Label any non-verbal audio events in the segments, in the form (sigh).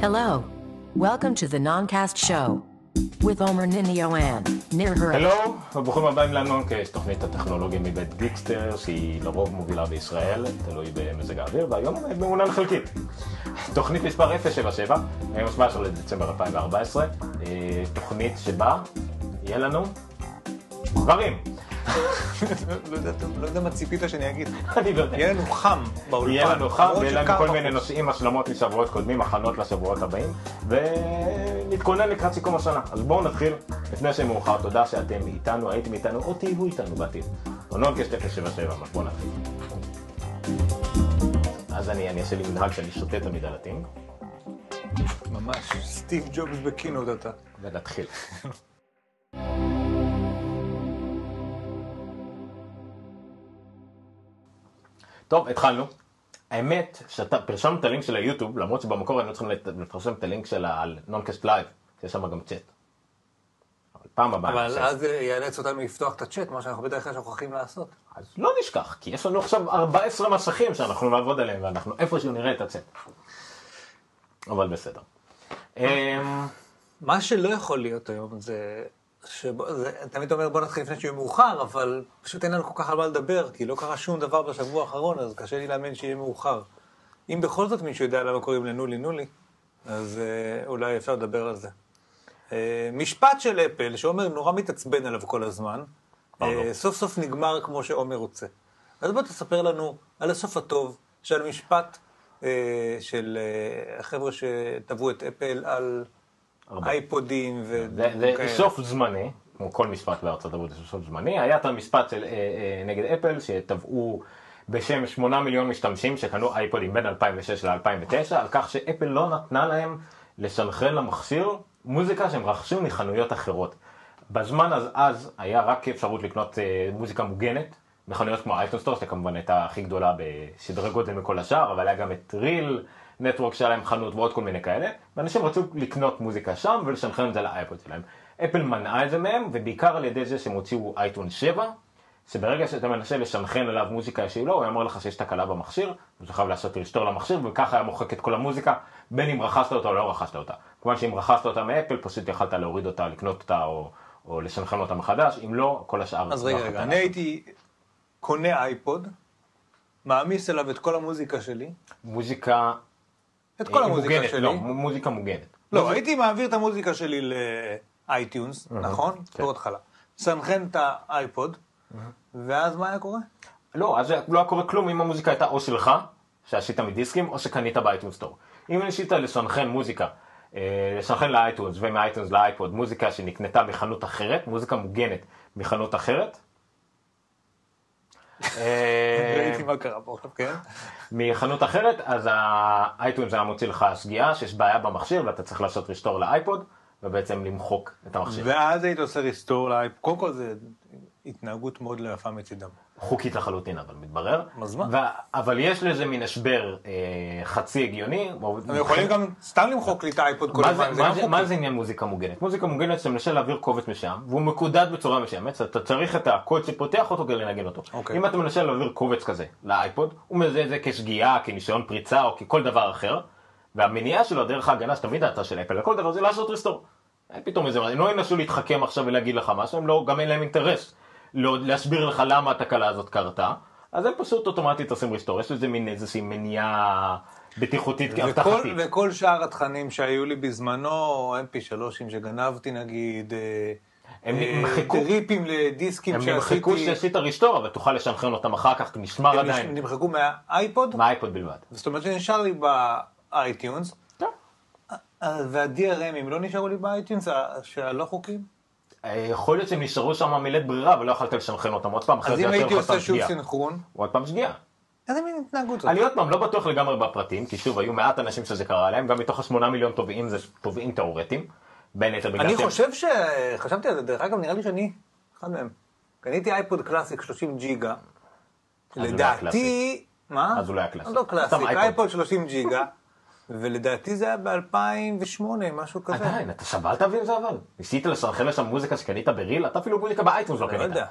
Hello. Welcome to the Noncast Show with Omer Ninioan, Nir Hura. הלו, וברוכים הבאים לנונקאסט, תוכנית הטכנולוגיה מבית גיקסטר, שהיא לרוב מובילה בישראל, תלוי במזג האוויר, והיום עומד מעונן חלקית. תוכנית מספר 077, היום 17 לדצמבר 2014, אה, תוכנית שבה יהיה לנו דברים. לא יודע- לא יודע מה ציפית שאני אגיד. לא. יהיה לנו חם באולפן. יהיה לנו חם, ויהיה לנו כל. מיני נושאים, השלמות משבועות קודמים, הכנות לשבועות הבאים, ונתכונן לקראת סיכום השנה. אז בואו נתחיל, לפני שמאוחר, תודה שאתם איתנו, הייתם איתנו, או תהיו איתנו בעתיד. אונונקסט 077, אז בואו נתחיל. אז אני אני אעשה לי מנהג שאני שותה תמיד על הטינג, ממש סטיב ג'ובס בקינות אתה. ונתחיל. טוב, התחלנו. האמת שאתה פרסמנו את הלינק של היוטיוב, למרות שבמקור היינו צריכים לפרסם את הלינק של הנונקאסט live, שיש שם גם צ'אט. אבל פעם הבאה. אבל. אז זה יאלץ אותנו לפתוח את הצ'אט, מה שאנחנו בדרך כלל שוכחים לעשות. אז לא נשכח, כי יש לנו עכשיו 14 מסכים שאנחנו נעבוד עליהם, ואנחנו איפשהו נראה את הצ'אט. אבל בסדר. אמ, מה שלא יכול להיות היום זה... שבו, זה, תמיד אומר בוא נתחיל לפני שיהיה מאוחר, אבל פשוט אין לנו כל כך על מה לדבר, כי לא קרה שום דבר בשבוע האחרון, אז קשה לי להאמין שיהיה מאוחר. אם בכל זאת מישהו יודע למה קוראים לנולי נולי, אז אה, אולי אפשר לדבר על זה. אה, משפט של אפל, שעומר נורא מתעצבן עליו כל הזמן. אה, סוף סוף נגמר כמו שעומר רוצה. אז בוא תספר לנו על הסוף הטוב של המשפט אה, של אה, החבר'ה שטבעו את אפל על הרבה. אייפודים זה, ודברים זה כאלה. סוף זמני, כמו כל משפט בארצות הברית זה סוף זמני, היה את המשפט של, אה, אה, נגד אפל שטבעו בשם 8 מיליון משתמשים שקנו אייפודים בין 2006 ל-2009 על כך שאפל לא נתנה להם לסנכרן למכשיר מוזיקה שהם רכשו מחנויות אחרות. בזמן אז, אז היה רק אפשרות לקנות אה, מוזיקה מוגנת בחנויות כמו iTunes Store שכמובן הייתה הכי גדולה בסדרי גודל מכל השאר אבל היה גם את RealNetworks שהיה להם חנות ועוד כל מיני כאלה ואנשים רצו לקנות מוזיקה שם ולסנכרן את זה לאייפוד שלהם. אפל מנעה את זה מהם ובעיקר על ידי זה שהם הוציאו אייטון 7 שברגע שאתה מנסה לשנכרן אליו מוזיקה שהיא לא, הוא אומר לך שיש תקלה במכשיר, אתה חייב לעשות רשתור למכשיר, וככה היה מוחק את כל המוזיקה, בין אם רכשת אותה או לא רכשת אותה. כמובן שאם רכשת אותה מאפל, פשוט יכלת להוריד אותה, לקנות אותה או, או לשנכרן אותה מחדש, אם לא, כל השאר... אז לא רגע, יכולת רגע, אני. הייתי קונה אייפוד, מעמיס אליו את כל המוזיקה שלי, מוזיקה... את כל אה, המוזיקה מוגנת, שלי. לא, מוזיקה מוגנת. לא, הייתי מעביר את המוזיקה שלי ל iTunes, נכון? כן. בתור התחלה. סנכרן את האייפוד, ואז מה היה קורה? לא, אז לא היה קורה כלום אם המוזיקה הייתה או שלך, שעשית מדיסקים, או שקנית ב iTunes Store. אם ניסית לסנכרן מוזיקה, לסנכרן ל iTunes ומ iTunes לאייפוד, מוזיקה שנקנתה מחנות אחרת, מוזיקה מוגנת מחנות אחרת, ראיתי מה קרה פה כן? מחנות אחרת, אז ה iTunes היה מוציא לך שגיאה שיש בעיה במכשיר ואתה צריך לעשות restore לאייפוד, ובעצם למחוק את המכשיר. ואז היית עושה ריסטור לאייפוד. קודם כל זה התנהגות מאוד לא יפה מצידם. חוקית לחלוטין אבל מתברר. אז מה? ו- אבל יש לזה מין הסבר אה, חצי הגיוני. הם יכולים גם סתם למחוק לי את האייפוד כל מה הזמן, זה מה, גם חוקי. מה זה עניין מוזיקה מוגנת? מוזיקה מוגנת שאתה מנסה להעביר קובץ מסוים והוא מקודד בצורה אז אתה צריך את הקוד שפותח אותו כדי לנגן אותו. אוקיי. אם אתה מנסה להעביר קובץ כזה לאייפוד, הוא מזהה את זה כשגיאה, כניסיון פריצה או ככל דבר אחר, והמניעה שלו, דרך ההגנה שתמיד דעתה של אפל לכל דבר זה לעשות רסטור. אין פתאום איזה, הם לא ינסו להתחכם עכשיו ולהגיד לך משהו, הם לא, גם אין להם אינטרס להסביר לך למה התקלה הזאת קרתה, אז הם פשוט אוטומטית עושים רסטור, יש לזה מין איזושהי מניעה בטיחותית וכל, אבטחתית. וכל שאר התכנים שהיו לי בזמנו, mp3 שגנבתי נגיד, אה, הם אה, נמחקו. דריפים לדיסקים הם נמחקו שעשית רשתור, אבל תוכל לשנכרן אותם אחר כך, נשמר הם עדיין. נמחקו מהאייפוד, מהאייפוד בלבד. זאת אומרת שנשאר לי ב iTunes, וה-DRMים לא נשארו לי ב iTunes, שהלא חוקיים? אה, יכול להיות שהם נשארו שם מלית ברירה ולא יכולת לסנכרן אותם עוד פעם, אחרי אז זה אם יוצא הייתי לך סתם עושה שוב שגיאה. סינכרון, עוד פעם שגיאה. איזה מין התנהגות זאת? אני עוד פעם לא בטוח לגמרי בפרטים, כי שוב, היו מעט אנשים שזה קרה להם, גם מתוך השמונה מיליון תובעים זה תובעים תאורטיים. בין היתר בגלל אני חושב ש... חשבתי על זה, דרך אגב, נראה לי שאני אחד מהם. קניתי אייפוד classic 30 ג'יגה. לדעתי... מה? אז הוא לא היה classic. לא classic. אייפוד 30 ג'יגה. ולדעתי זה היה ב-2008, משהו כזה. עדיין, אתה סבלת עם זה אבל? ניסית לסנכרן לשם מוזיקה שקנית ב Real? אתה אפילו מוזיקה ב iTunes לא לא קנית. יודע.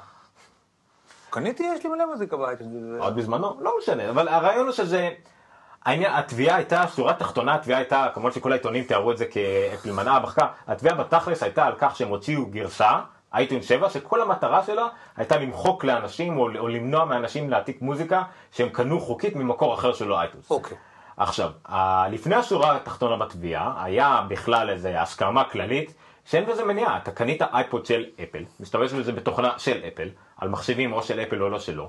קניתי, יש לי מלא מוזיקה באייטון. עוד בזמנו? לא משנה, אבל הרעיון הוא שזה... העניין, התביעה הייתה, שורה תחתונה, התביעה הייתה, כמובן שכל העיתונים תיארו את זה כאפל מנעה בחכה, התביעה בתכלס הייתה על כך שהם הוציאו גרסה, אייטון 7, שכל המטרה שלה הייתה למחוק לאנשים או, או למנוע מאנשים להעתיק מוזיקה שהם קנו חוקית ממקור אחר שלא אייטונס. אוקיי. עכשיו, לפני השורה התחתונה בתביעה, היה בכלל איזו הסכמה כללית שאין בזה מניעה, אתה קנית אייפוד של אפל, משתמש בזה בתוכנה של אפל, על מחשבים או של אפל או לא שלו,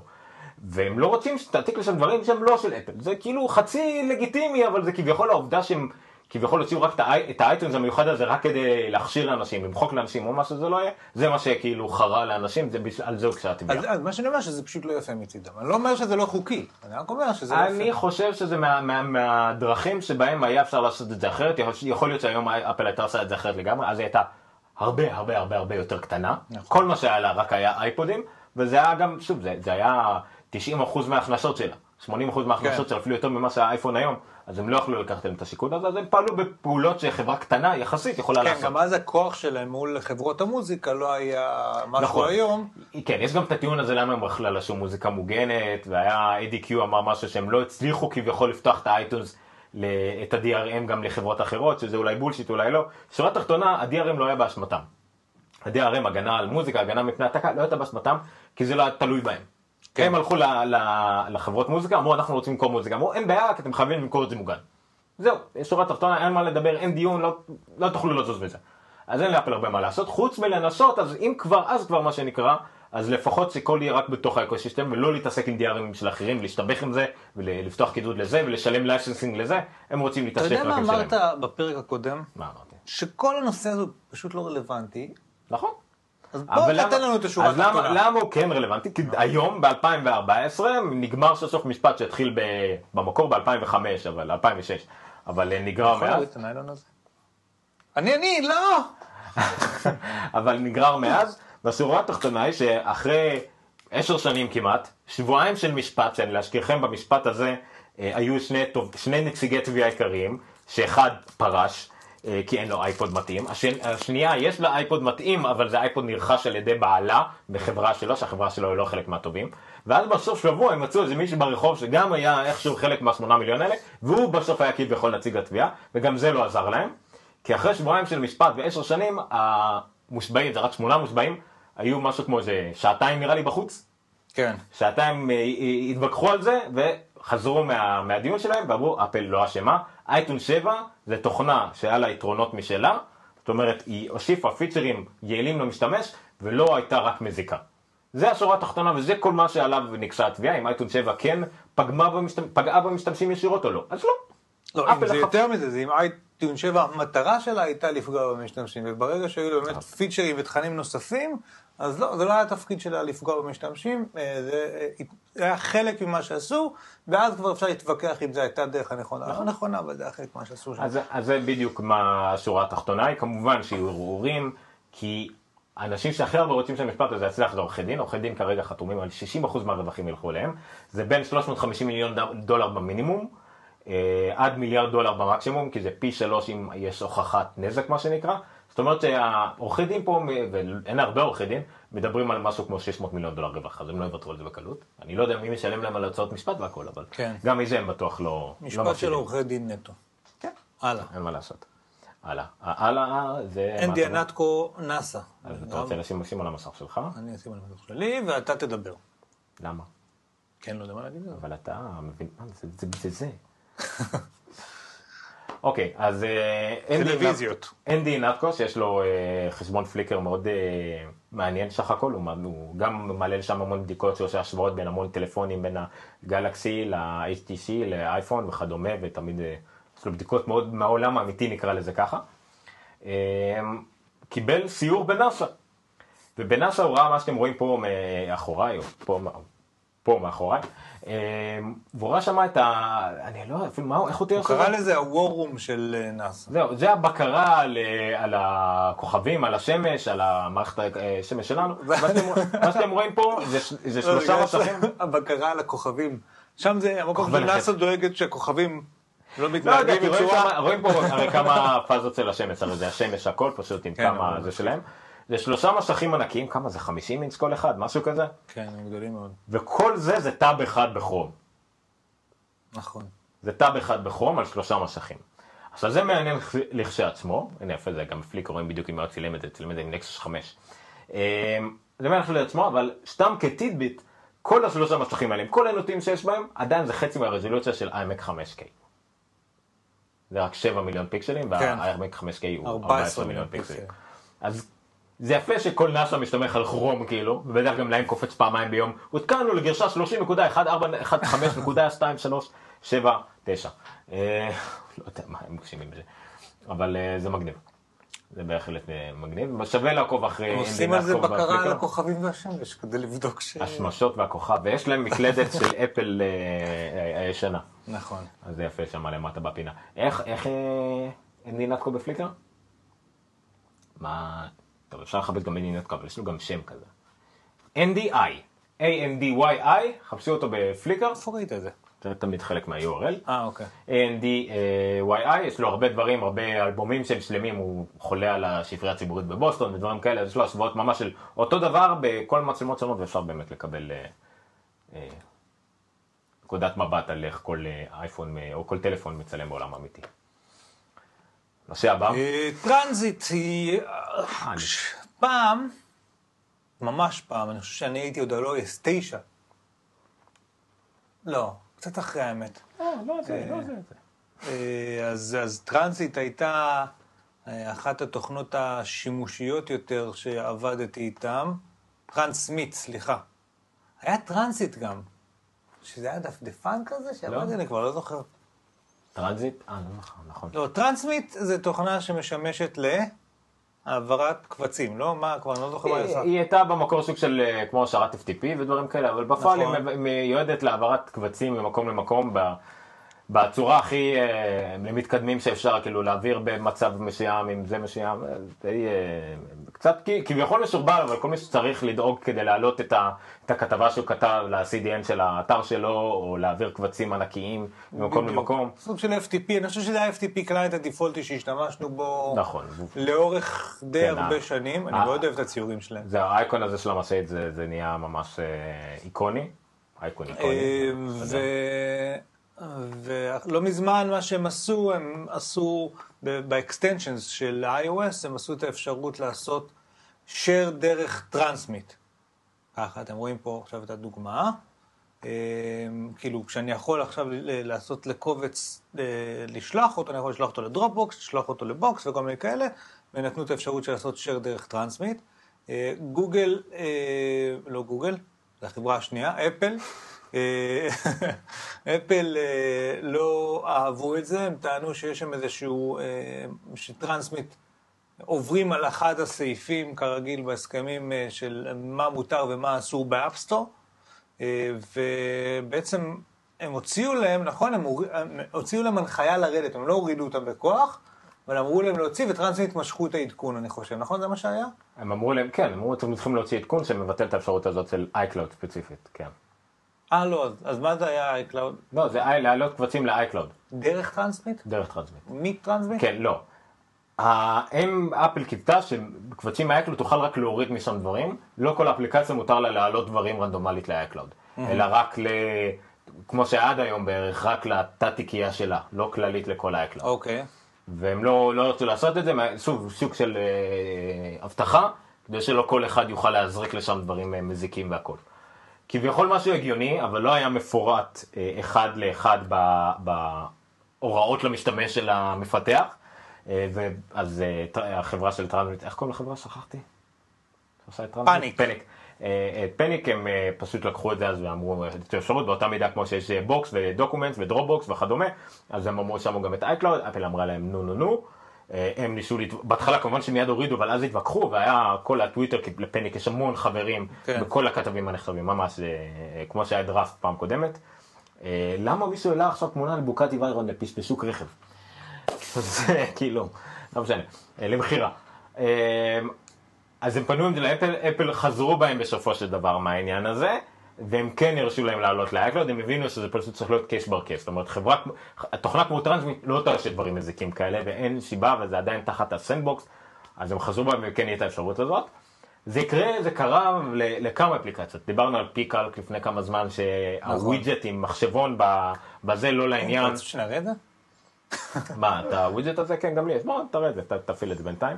והם לא רוצים שתעתיק לשם דברים שהם לא של אפל, זה כאילו חצי לגיטימי, אבל זה כביכול העובדה שהם כביכול הוציאו רק את האי- את האייטונס המיוחד הזה רק כדי להכשיר לאנשים, למחוק לאנשים או מה שזה לא יהיה, זה מה שכאילו חרה לאנשים, זה בש- על זה הוגשה התביעה. אז, אז מה שאני אומר שזה פשוט לא יפה מצידם. אני לא אומר שזה לא חוקי, אני רק אומר שזה לא אני יפה. חושב שזה מה, מה, מהדרכים שבהם היה אפשר לעשות את זה אחרת, יכול, יכול להיות שהיום אפל הייתה עושה את זה אחרת לגמרי, אז היא הייתה הרבה הרבה הרבה הרבה יותר קטנה, נכון. כל מה שהיה לה רק היה אייפודים, וזה היה גם, שוב, זה, זה היה 90% מההכנסות שלה, 80% מההכנסות כן. שלה, אפילו יותר ממה שהאייפון היום, אז הם לא יכלו לקחת להם את השיקול הזה, אז הם פעלו בפעולות שחברה קטנה יחסית יכולה כן, לעשות. גם אז הכוח שלהם מול חברות המוזיקה לא היה משהו נכון. היום. כן, יש גם את הטיעון הזה למה הם בכלל עשו מוזיקה מוגנת, והיה ADQ אמר משהו שהם לא הצליחו כביכול לפתוח את האייטונס, את ה-DRM גם לחברות אחרות, שזה אולי בולשיט, אולי לא. שורה תחתונה, ה-DRM לא היה באשמתם. ה-DRM, הגנה על מוזיקה, הגנה מפני העתקה, לא הייתה באשמתם, כי זה לא היה תלוי בהם. כן. הם הלכו ל- ל- לחברות מוזיקה, אמרו אנחנו רוצים למכור מוזיקה, אמרו אין בעיה, כי אתם חייבים למכור את זה מוגן. זהו, יש שורה תחתונה, אין מה לדבר, אין דיון, לא, לא תוכלו לזוז בזה. אז אין לאפל הרבה מה לעשות, חוץ מלנסות, אז אם כבר, אז כבר מה שנקרא, אז לפחות שכל יהיה רק בתוך ה ecosystem, ולא להתעסק עם DRM של אחרים, ולהסתבך עם זה, ולפתוח קידוד לזה, ולשלם licensing לזה, הם רוצים אתה להתעסק יודע רק מה עם שלהם. אמרת בפרק הקודם? מה אמרתי? שכל הנושא הזה פשוט לא רלוונטי. נכון. אז בוא תתן לנו את השורה אז למה, התחתונה. למה הוא כן רלוונטי? כי היום ב-2014 נגמר סוף סוף משפט שהתחיל ב, במקור ב-2005, אבל 2006, אבל אה, נגרר יכול מאז. אני, אני, לא! (laughs) אבל נגרר מאז, והשורה התחתונה היא שאחרי עשר שנים כמעט, שבועיים של משפט, שאני להזכירכם במשפט הזה אה, היו שני, טוב, שני נציגי תביעה עיקריים, שאחד פרש, כי אין לו אייפוד מתאים, השני, השנייה יש לה אייפוד מתאים, אבל זה אייפוד נרכש על ידי בעלה בחברה שלו, שהחברה שלו היא לא חלק מהטובים, ואז בסוף שבוע הם מצאו איזה מישהו ברחוב שגם היה איכשהו חלק מהשמונה מיליון האלה, והוא בסוף היה כביכול נציג התביעה, וגם זה לא עזר להם. כי אחרי שבועיים של משפט ועשר שנים, המושבעים, זה רק שמונה מושבעים, היו משהו כמו איזה שעתיים נראה לי בחוץ, כן. שעתיים אה, אה, התווכחו על זה וחזרו מה, מהדיון שלהם ואמרו אפל לא אשמה, אייטון 7 זה תוכנה שהיה לה יתרונות משלה, זאת אומרת היא הוסיפה פיצ'רים יעילים למשתמש ולא הייתה רק מזיקה. זה השורה התחתונה וזה כל מה שעליו ניגשה התביעה, אם אייטון 7 כן פגמה במשתמש, פגעה במשתמשים ישירות או לא, אז לא. לא, אם זה החפ- יותר מזה, זה אם אייטיון 7, המטרה שלה הייתה לפגוע במשתמשים, וברגע שהיו לו באמת פיצ'רים ותכנים נוספים, אז לא, זה לא היה התפקיד שלה לפגוע במשתמשים, אה, זה אה, זה היה חלק ממה שעשו, ואז כבר אפשר להתווכח אם זו הייתה דרך הנכונה. לא נכונה, אבל זה היה חלק ממה שעשו שם. אז, אז זה בדיוק מה השורה התחתונה היא, כמובן שיהיו ערעורים, כי האנשים שהכי הרבה רוצים שהמשפט הזה יצליח זה עורכי דין, עורכי דין כרגע חתומים על 60% מהרווחים ילכו אליהם, זה בין 350 מיליון דולר במינימום, עד מיליארד דולר במקסימום, כי זה פי שלוש אם יש הוכחת נזק מה שנקרא, זאת אומרת שהעורכי דין פה, ואין הרבה עורכי דין, מדברים על משהו כמו 600 מיליון דולר רווח, אז הם לא יוותרו על זה בקלות. אני לא יודע מי משלם להם על הוצאות משפט והכל, אבל כן. גם מזה הם בטוח לא... לא משפט של מפסידים. עורכי דין נטו. כן. הלאה. אין מה לעשות. הלאה. הלאה זה... מה אנדי אתה אומר? אנטקו נאסא. אז אתה רוצה לשים לשים על המסך שלך? אני אשים על המסך שלי, ואתה תדבר. למה? כן, לא יודע מה להגיד. אבל אתה מבין, זה זה. אוקיי, אז אה, אנדי נטקו שיש לו אה, חשבון פליקר מאוד אה, מעניין סך הכל, הוא גם מעלה לשם המון בדיקות שעושה השוואות בין המון טלפונים, בין הגלקסי ל-HTC, לאייפון וכדומה, ותמיד יש לו בדיקות מאוד מהעולם האמיתי נקרא לזה ככה. אה, קיבל סיור בנאסא. ובנאסא הוא ראה מה שאתם רואים פה מאחוריי, או פה, פה מאחוריי, והוא ראה שם את ה... אני לא יודע אפילו מה, איך הוא תיאר הוא קרא לזה הוורום של אה, נאסא. זהו, זה הבקרה על, אה, על הכוכבים, על השמש, על המערכת השמש שלנו. (laughs) מה שאתם- רואים פה זה, זה לא, שלושה מסכים. הבקרה על הכוכבים. שם זה המקום שנאסא. דואגת שהכוכבים לא לא מתנהגים בצורה... רואים פה הרי כמה פאזות של השמש, הרי זה השמש הכל פשוט עם כן, כמה זה שלהם. זה שלושה מסכים ענקיים, כמה זה 50 אינץ כל אחד, משהו כזה? כן, הם גדולים מאוד. וכל זה זה טאב אחד בכרום. נכון. זה טאב אחד בכרום על שלושה מסכים. עכשיו זה מעניין לכשעצמו, הנה יפה זה גם בפליק רואים בדיוק אם הוא צילם את זה, צילם את זה עם נקסוס 5. אמ, זה מעניין לכשעצמו, אבל סתם כטידביט, כל השלושה מסכים האלה, עם כל הנוטים שיש בהם, עדיין זה חצי מהרזולוציה של iMac 5K. זה רק 7 מיליון פיקסלים, כן. וה-iMac 5K הוא 14 14 מיליון פיקסלים. אז זה יפה שכל נאסא מסתמך על כרום כאילו, ובדרך גם להם קופץ פעמיים ביום, עודכנו לגרשה 30.1415.2379. אה, לא יודע מה הם מגשימים בזה, אבל אה, זה מגניב. זה בהחלט אה, מגניב, שווה לעקוב אחרי עושים על זה בקרה על. הכוכבים והשמש כדי לבדוק ש... השמשות והכוכב, ויש להם מקלדת של אפל הישנה. נכון. אז זה יפה שם למטה בפינה. איך, איך אה, אינדי נתקו בפליקר? מה, טוב אפשר לכבד גם אינדי נתקו, אבל יש לו גם שם כזה. NDI, A-N-D-Y-I, חפשו אותו בפליקר, איפה ראית את זה? זה תמיד חלק מה-URL. אה, אוקיי. A-N-D-Y-I, יש לו הרבה דברים, הרבה אלבומים שהם שלמים, הוא חולה על השפרייה הציבורית בבוסטון ודברים כאלה, אז יש לו השוואות ממש של אותו דבר בכל מצלמות שונות, ואפשר באמת לקבל אה, אה, נקודת מבט על איך כל אייפון אה, או כל טלפון מצלם בעולם האמיתי. נושא הבא, אה, טרנזיט היא... אני- פעם, ממש פעם, אני חושב שאני הייתי עוד על OS 9. לא, קצת אחרי האמת. לא, לא זה, לא זה. אה, אז, Transit הייתה אה, אחת התוכנות השימושיות יותר שעבדתי איתן. Transmit, סליחה. היה Transit גם, שזה היה דפדפן כזה, שעבדתי, אני כבר לא זוכר. Transit, אה, לא נכון, נכון. לא, Transmit זה תוכנה שמשמשת להעברת קבצים, לא? מה, כבר אני לא זוכר מה היא היא עושה. היא הייתה במקור סוג של אה, כמו השארת FTP ודברים כאלה, אבל בפועל היא נכון. מב- מיועדת להעברת קבצים ממקום למקום ב- בצורה הכי אה, למתקדמים שאפשר, כאילו להעביר במצב מסוים עם זה מסוים, די, אה, קצת כביכול מסורבל, אבל כל מי שצריך לדאוג כדי להעלות את ה- את הכתבה שהוא כתב ל-CDN של האתר שלו, או להעביר קבצים ענקיים ממקום. למקום. סוג של FTP, אני חושב שזה ה-FTP קליינט הדיפולטי שהשתמשנו בו נכון. לאורך די כן, הרבה ה- שנים, אני ה- מאוד אוהב את הציורים שלהם. זה האייקון הזה של המשאית, זה זה נהיה ממש אה, איקוני. אייקון איקוני. אה. ולא מזמן מה שהם עשו, הם עשו ב-extensions של iOS, הם עשו את האפשרות לעשות share דרך Transmit. ככה, אתם רואים פה עכשיו את הדוגמה. אה, כאילו, כשאני יכול עכשיו לעשות לקובץ, אה, לשלוח אותו, אני יכול לשלוח אותו לדרופבוקס, לשלוח אותו לבוקס וכל מיני כאלה, ונתנו את האפשרות של לעשות share דרך Transmit. אה, גוגל, אה, לא גוגל, זו החברה השנייה, אפל. אה, (laughs) אפל אה, לא אהבו את זה, הם טענו שיש שם איזשהו, אה, ש Transmit עוברים על אחד הסעיפים, כרגיל בהסכמים של מה מותר ומה אסור ב App Store, ובעצם הם הוציאו להם, נכון, הם הוציאו להם הנחיה לרדת, הם לא הורידו אותם בכוח, אבל אמרו להם להוציא, ו Transmit משכו את העדכון, אני חושב, נכון? זה מה שהיה? הם אמרו להם, כן, הם אמרו, אתם צריכים להוציא עדכון שמבטל את האפשרות הזאת של iCloud ספציפית, כן. אה, לא, אז- אז מה זה היה iCloud? לא, זה i- להעלות קבצים ל-iCloud, דרך Transmit? דרך Transmit. מ Transmit? כן, לא. האם אפל קיוותה שקבצים מ-iCloud תוכל רק להוריד משם דברים, לא כל אפליקציה מותר לה להעלות דברים רנדומלית ל-iCloud, אלא רק ל... כמו שעד היום בערך, רק לתת תיקייה שלה, לא כללית לכל ה-iCloud. אוקיי. והם לא, לא רצו לעשות את זה, שוב, סוג של אה, הבטחה, כדי שלא כל אחד יוכל להזריק לשם דברים אה, מזיקים והכל. כביכול משהו הגיוני, אבל לא היה מפורט אה, אחד לאחד בהוראות למשתמש של המפתח. אה, ואז אה, החברה של Transmit, איך קוראים לחברה? שכחתי. את Transmit? Panic. Panic. אה, את Panic הם אה, פשוט לקחו את זה אז ואמרו את האפשרות באותה מידה כמו שיש אה, Box ו Documents ו Dropbox וכדומה, אז הם אמרו שמו גם את iCloud, אפל אמרה להם נו נו נו. אה, הם ניסו, להת- בהתחלה כמובן שמיד הורידו, אבל אז התווכחו, והיה כל הטוויטר, ל Panic יש המון חברים, כן. וכל הכתבים הנכתבים, ממש אה, כמו שהיה דראפט פעם קודמת. אה, למה מישהו העלה עכשיו תמונה לבוקטי ויירון לפשפשוק רכב? (laughs) זה כאילו, לא משנה, למכירה. אז הם פנו עם זה לאפל, אפל חזרו בהם בסופו של דבר מהעניין הזה, והם כן הרשו להם לעלות ל iCloud, הם הבינו שזה פשוט צריך להיות case by case, זאת אומרת חברה, התוכנה כמו Transmit לא תרשה דברים מזיקים כאלה, ואין סיבה, וזה עדיין תחת ה sandbox, אז הם חזרו בהם וכן יהיה את האפשרות הזאת. זה יקרה, זה קרה לכמה אפליקציות. דיברנו על PCalc לפני כמה זמן, שה widget עם מחשבון בזה לא לעניין. אתה רוצה שנראה את זה? מה, את ה widget הזה? כן, גם לי יש. בוא, תראה את זה, תפעיל את זה בינתיים.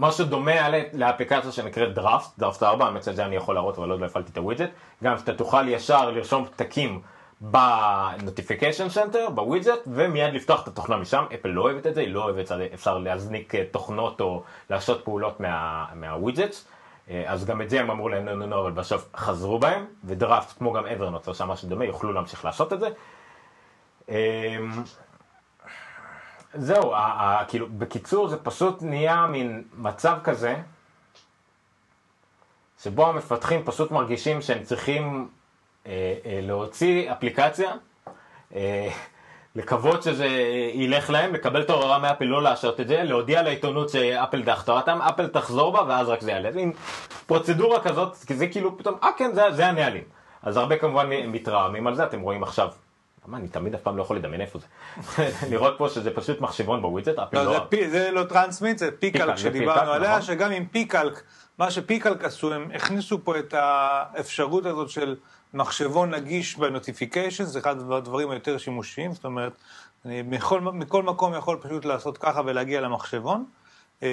אמ, משהו דומה לאפליקציה שנקראת Draft, Draft 4, האמת שזה אני יכול להראות, אבל לא הפעלתי את ה widget. גם שאתה תוכל ישר לרשום פתקים ב Notification Center, ב widget, ומיד לפתוח את התוכנה משם. אפל לא אוהבת את זה, היא לא אוהבת, אפשר להזניק אה, תוכנות או לעשות פעולות מה- מה widgets. אה, אז גם את זה הם אמרו להם נו נו נו, אבל בסוף חזרו בהם, ודראפט, כמו גם Evernote, עושה משהו דומה, יוכלו להמשיך לעשות את זה. זהו, כאילו, בקיצור זה פשוט נהיה מין מצב כזה, שבו המפתחים פשוט מרגישים שהם צריכים אה, אה, להוציא אפליקציה, אה, לקוות שזה ילך להם, לקבל את ההוראה מאפל לא לעשות את זה, להודיע לעיתונות שאפל דחתה אותם, אפל תחזור בה ואז רק זה יעלה. זה מין פרוצדורה כזאת, כי זה כאילו פתאום, אה כן, זה, זה הנהלים. אז הרבה כמובן מתרעמים על זה, אתם רואים עכשיו. מה, אני תמיד אף פעם לא יכול לדמיין איפה זה. (laughs) לראות פה שזה פשוט מחשבון ב widget, לא, לא... זה לא Transmit, זה PCalc, שדיברנו עליה, נכון. שגם עם PCalc, מה ש PCalc עשו, הם הכניסו פה את האפשרות הזאת של מחשבון נגיש ב notification, זה אחד הדברים היותר שימושיים, זאת אומרת, אני מכל, מכל מקום יכול פשוט לעשות ככה ולהגיע למחשבון. אה,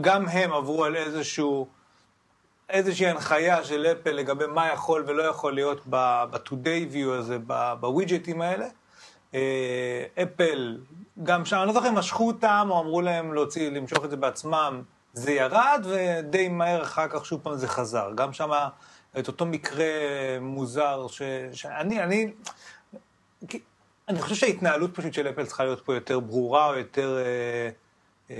גם הם עברו על איזשהו... איזושהי הנחיה של אפל לגבי מה יכול ולא יכול להיות ב-today view הזה, בווידג'טים האלה. אה, אפל, גם שם, אני לא זוכר אם משכו אותם או אמרו להם להוציא, למשוך את זה בעצמם, זה ירד ודי מהר אחר כך שוב פעם זה חזר. גם שם את אותו מקרה מוזר ש... שאני, אני, אני חושב שההתנהלות פשוט של אפל צריכה להיות פה יותר ברורה או יותר... אה, אה,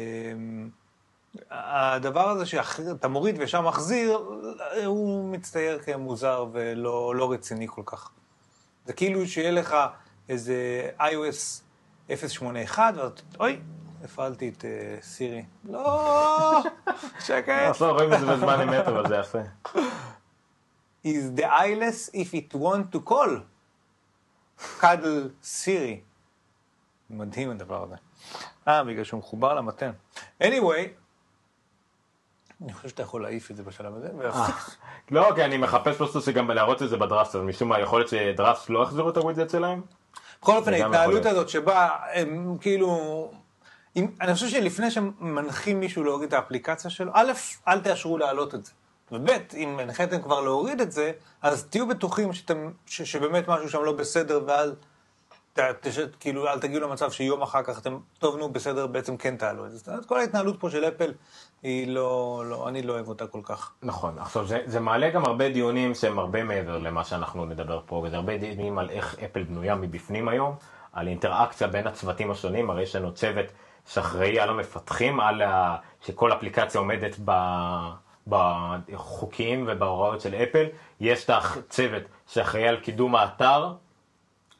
הדבר הזה שאתה מוריד וישר מחזיר, הוא מצטייר כמוזר ולא לא רציני כל כך. זה כאילו שיהיה לך איזה iOS 081, ואז אוי, הפעלתי את אה, סירי. לא, שקט. עכשיו רואים את זה בזמן אמת, אבל זה יפה. is the eyeless if it want to call. cuddle סירי. מדהים הדבר הזה. אה, בגלל שהוא מחובר למתן. anyway, אני חושב שאתה יכול להעיף את זה בשלב הזה. ולהפסיק. לא, כי אני מחפש פשוט שגם להראות את זה בדראפט, אז משום מה יכול להיות שדראפט לא יחזירו את הווידג'ט שלהם? בכל אופן, גם ההתנהלות. הזאת שבה הם כאילו... אם, אני חושב שלפני שמנחים מישהו להוריד את האפליקציה שלו, א', אל תאשרו להעלות את זה. וב', אם הנחיתם כבר להוריד את זה, אז תהיו בטוחים שאתם, ש, שבאמת משהו שם לא בסדר, ואל כאילו, אל תגיעו למצב שיום אחר כך אתם, טוב, נו, בסדר, בעצם כן תעלו את זה. כל ההתנהלות פה של אפל, היא לא, לא, אני לא אוהב אותה כל כך. נכון, עכשיו זה, זה מעלה גם הרבה דיונים שהם הרבה מעבר למה שאנחנו נדבר פה, וזה הרבה דיונים על איך אפל בנויה מבפנים היום, על אינטראקציה בין הצוותים השונים, הרי יש לנו צוות שאחראי על המפתחים, על ה... שכל אפליקציה עומדת ב... בחוקים ובהוראות של אפל, יש את הצוות שאחראי על קידום האתר,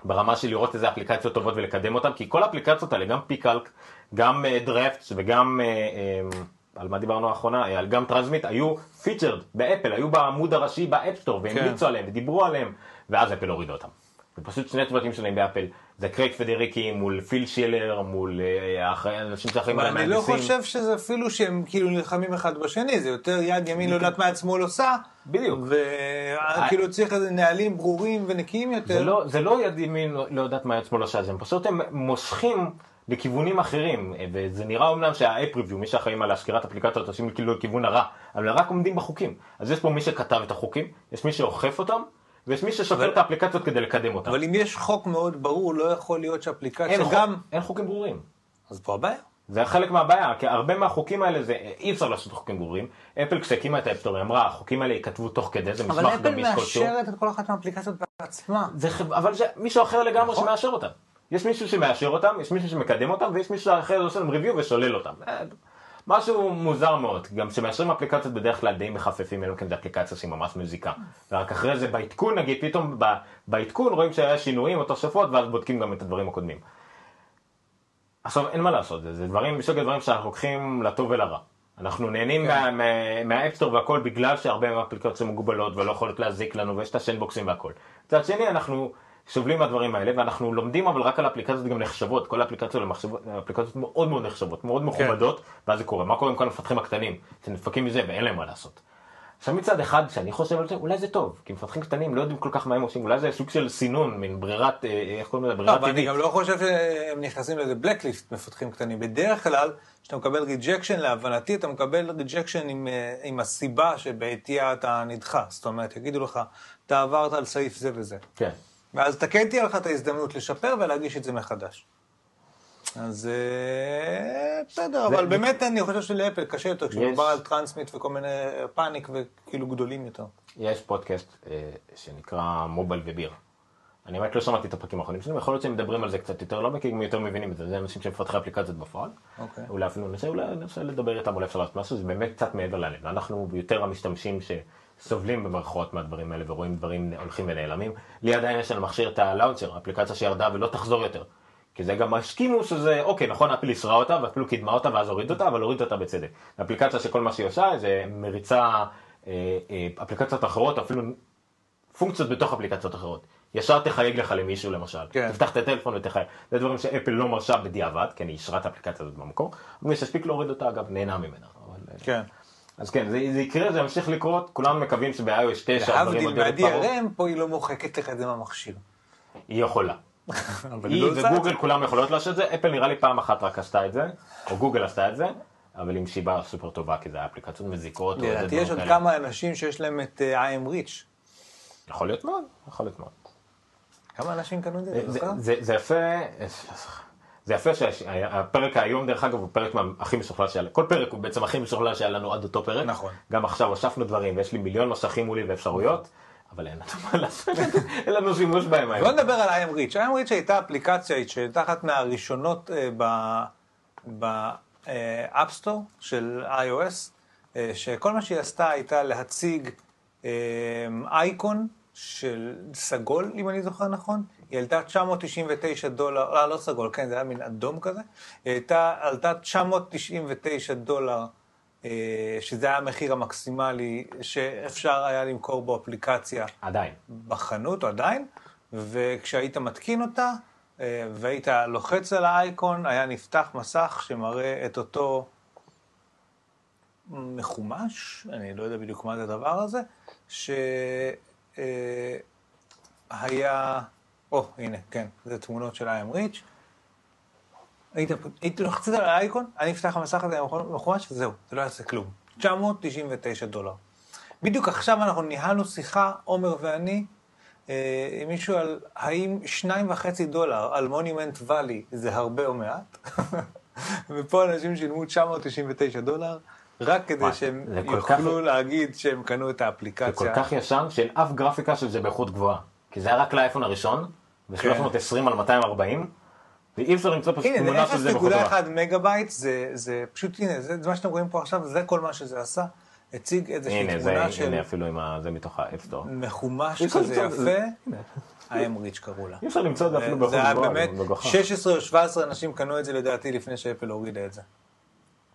ברמה של לראות איזה אפליקציות טובות ולקדם אותן, כי כל האפליקציות האלה, גם PCalc, גם דרפט וגם, אה, אה, על מה דיברנו האחרונה, אה, על גם Transmit, היו featured באפל, היו בעמוד הראשי ב App Store, והמליצו כן. עליהם ודיברו עליהם, ואז אפל הורידה אותם. זה פשוט שני צוותים שלהם באפל, זה קרייג פדריגי מול פיל שילר, מול אה, אנשים שאחראים על אבל אני לא המהנדסים. חושב שזה אפילו שהם כאילו נלחמים אחד בשני, זה יותר יד ימין לא יודעת מה שמאל עושה. בדיוק. וכאילו צריך איזה נהלים ברורים ונקיים יותר. זה לא, זה לא יד ימין לא, לא יודעת מה יד שמאל עושה, הם פשוט הם מושכים לכיוונים אחרים, וזה נראה אומנם שהאפ ריוויו, מי שאחראים על השקירת אפליקציות עושים כאילו לכיוון הרע, אבל רק עומדים בחוקים. אז יש פה מי שכתב את החוקים, יש מי שאוכף אותם, ויש מי ששופט אבל- את האפליקציות כדי לקדם אותם. אבל אם יש חוק מאוד ברור, לא יכול להיות שאפליקציה אין, חוק, גם... אין חוקים ברורים. אז פה הבעיה. זה חלק מהבעיה, כי הרבה מהחוקים האלה זה, אי אפשר לעשות חוקים ברורים. אפל כשהקימה את ה App Store, היא אמרה, החוקים האלה ייכתבו תוך כדי, זה אבל מסמך אפל גמיש כלשהו. מאשרת את כל אחת מהאפליקציות בעצמה. זה, אבל זה מישהו אחר לגמרי נכון. שמאשר אותם. יש מישהו שמאשר אותם, יש מישהו שמקדם אותם, ויש מישהו אחר שעושה להם review ושולל אותם. אה, משהו מוזר מאוד, גם כשמאשרים אפליקציות בדרך כלל די מחפפים, אלא כן זו אפליקציה שהיא ממש מזיקה. ורק אחרי זה בעדכון, נגיד, פתאום בעדכון רואים שהיה שינויים או תוספות, ואז בודקים גם את הדברים הקודמים. עכשיו, אין מה לעשות, זה, זה דברים, מסוג הדברים שאנחנו לוקחים לטוב ולרע. אנחנו נהנים כן. מה- מה- מה App Store והכל בגלל שהרבה מהאפליקציות מוגבלות ולא יכולות להזיק לנו ויש את הסנדבוקסים והכל. מצד שני, אנחנו סובלים מהדברים האלה, ואנחנו לומדים אבל רק על אפליקציות גם נחשבות, כל האפליקציות הן אפליקציות מאוד מאוד נחשבות, מאוד מכובדות, ואז זה קורה. מה קורה עם כל המפתחים הקטנים? שנדפקים מזה ואין להם מה לעשות. עכשיו מצד אחד, כשאני חושב על זה, אולי זה טוב, כי מפתחים קטנים לא יודעים כל כך מה הם עושים, אולי זה סוג של סינון, מין ברירת, אה, איך קוראים לזה, לא, ברירת אבל אני טבעית. גם לא חושב שהם נכנסים לאיזה blacklist מפתחים קטנים. בדרך כלל, כשאתה מקבל rejection, להבנתי, אתה מקבל rejection עם, אה, עם הסיבה שבעטייה אתה נדחה. זאת אומרת, יגידו לך, אתה עברת על סעיף זה וזה. כן. ואז אתה כן תהיה לך את ההזדמנות לשפר ולהגיש את זה מחדש. אז אה, בסדר, אבל באמת אני חושב שלאפל קשה יותר, כשמדובר על Transmit וכל מיני Panic וכאילו גדולים יותר. יש פודקאסט אה, שנקרא מובייל וביר. אני באמת לא שמעתי את הפרקים האחרונים שלהם, יכול להיות שהם מדברים על זה קצת יותר לעומק, כי הם יותר מבינים את זה, זה אנשים שמפתחי אפליקציות בפועל. אוקיי. אולי אפילו ננסה, אולי ננסה לדבר איתם, אולי אפשר לעשות משהו, זה באמת קצת מעבר ללב. אנחנו יותר המשתמשים שסובלים במרכאות מהדברים האלה ורואים דברים הולכים ונעלמים. לי עדיין יש על המכשיר את הלאונצ'ר, אפליקציה שירדה ולא תחזור יותר. כי זה גם הסכימו שזה, אוקיי, נכון, אפל אישרה אותה ואפילו קידמה אותה ואז הוריד אותה, אבל הוריד אותה בצדק. אפליקציה שכל מה שהיא עושה זה מריצה אה, אה, אפליקציות אחרות, אפילו פונקציות בתוך אפליקציות אחרות. ישר תחייג לך למישהו למשל, כן. תפתח את הטלפון ותחייג. זה דברים שאפל לא מרשה בדיעבד, כי אני אישרה את האפליקציה הזאת במקור. מי שהספיק להוריד אותה אגב נהנה ממנה. אבל, אה, כן. אז כן, זה, זה יקרה, זה ימשיך לקרות, כולנו מקווים שב-iOS 9 הדברים להבדיל עוד יתפרעו. מה-DRM, פה היא לא מוחקת לך את זה מהמכשיר. היא יכולה. היא לא וגוגל. כולם יכולות לעשות את זה, אפל נראה לי פעם אחת רק עשתה את זה, או גוגל עשתה את זה, אבל עם שיבה סופר טובה, כי זה היה אפליקציות מזיקות. לדעתי יש עוד. כמה אנשים שיש להם את אה, IM Reach. יכול להיות מאוד, יכול להיות מאוד. כמה אנשים קנו את זה? זה, יפה, זה יפה שהפרק היום דרך אגב הוא פרק הכי משוכלל שהיה, כל פרק הוא בעצם הכי משוכלל שהיה לנו עד אותו פרק. נכון. גם עכשיו הוספנו דברים ויש לי מיליון משכים מולי ואפשרויות, אבל אין לנו מה לעשות, אין לנו שימוש בהם בוא היום. נדבר על IM Reach. IM Reach הייתה אפליקציה שהייתה אחת מהראשונות ב App Store של iOS, אה, שכל מה שהיא עשתה הייתה להציג אה, אייקון של סגול, אם אני זוכר נכון. היא עלתה 999 דולר, לא, לא סגול, כן, זה היה מין אדום כזה. היא עלתה 999 דולר, אה, שזה היה המחיר המקסימלי שאפשר היה למכור בו אפליקציה עדיין. בחנות עדיין, וכשהיית מתקין אותה, אה, והיית לוחץ על האייקון, היה נפתח מסך שמראה את אותו מחומש, אני לא יודע בדיוק מה זה הדבר הזה, שהיה, או, הנה, כן, זה תמונות של IM Reach. היית, לוחצת על האייקון, היה נפתח המסך הזה מחומש, וזהו, זה לא יעשה כלום. 999 דולר. בדיוק עכשיו אנחנו ניהלנו שיחה, עומר ואני, אה, עם מישהו על האם שניים וחצי דולר על Monument Valley זה הרבה או מעט, (laughs) ופה אנשים שילמו 999 דולר, רק כדי שהם זה כל יוכלו כך- להגיד שהם קנו את זה האפליקציה. כל כך ישן שאין אף גרפיקה של זה באיכות גבוהה. כי זה היה רק לאייפון הראשון, ב-320 על 240, ואי אפשר למצוא פשוט הנה, תמונה של זה באיכות גבוהה. 0.1 מגה בייט, זה, זה פשוט, הנה, זה, זה מה שאתם רואים פה עכשיו, זה כל מה שזה עשה. הציג איזושהי הנה, זה, תמונה של הנה אפילו עם ה... זה מתוך ה App Store. מחומש כזה זה. יפה, I Am Rich קראו לה. אי אפשר למצוא את זה אפילו באיכות זה היה באמת, זה מגוחך. 16 או 17 אנשים קנו את זה לדעתי לפני שאפל הורידה את זה.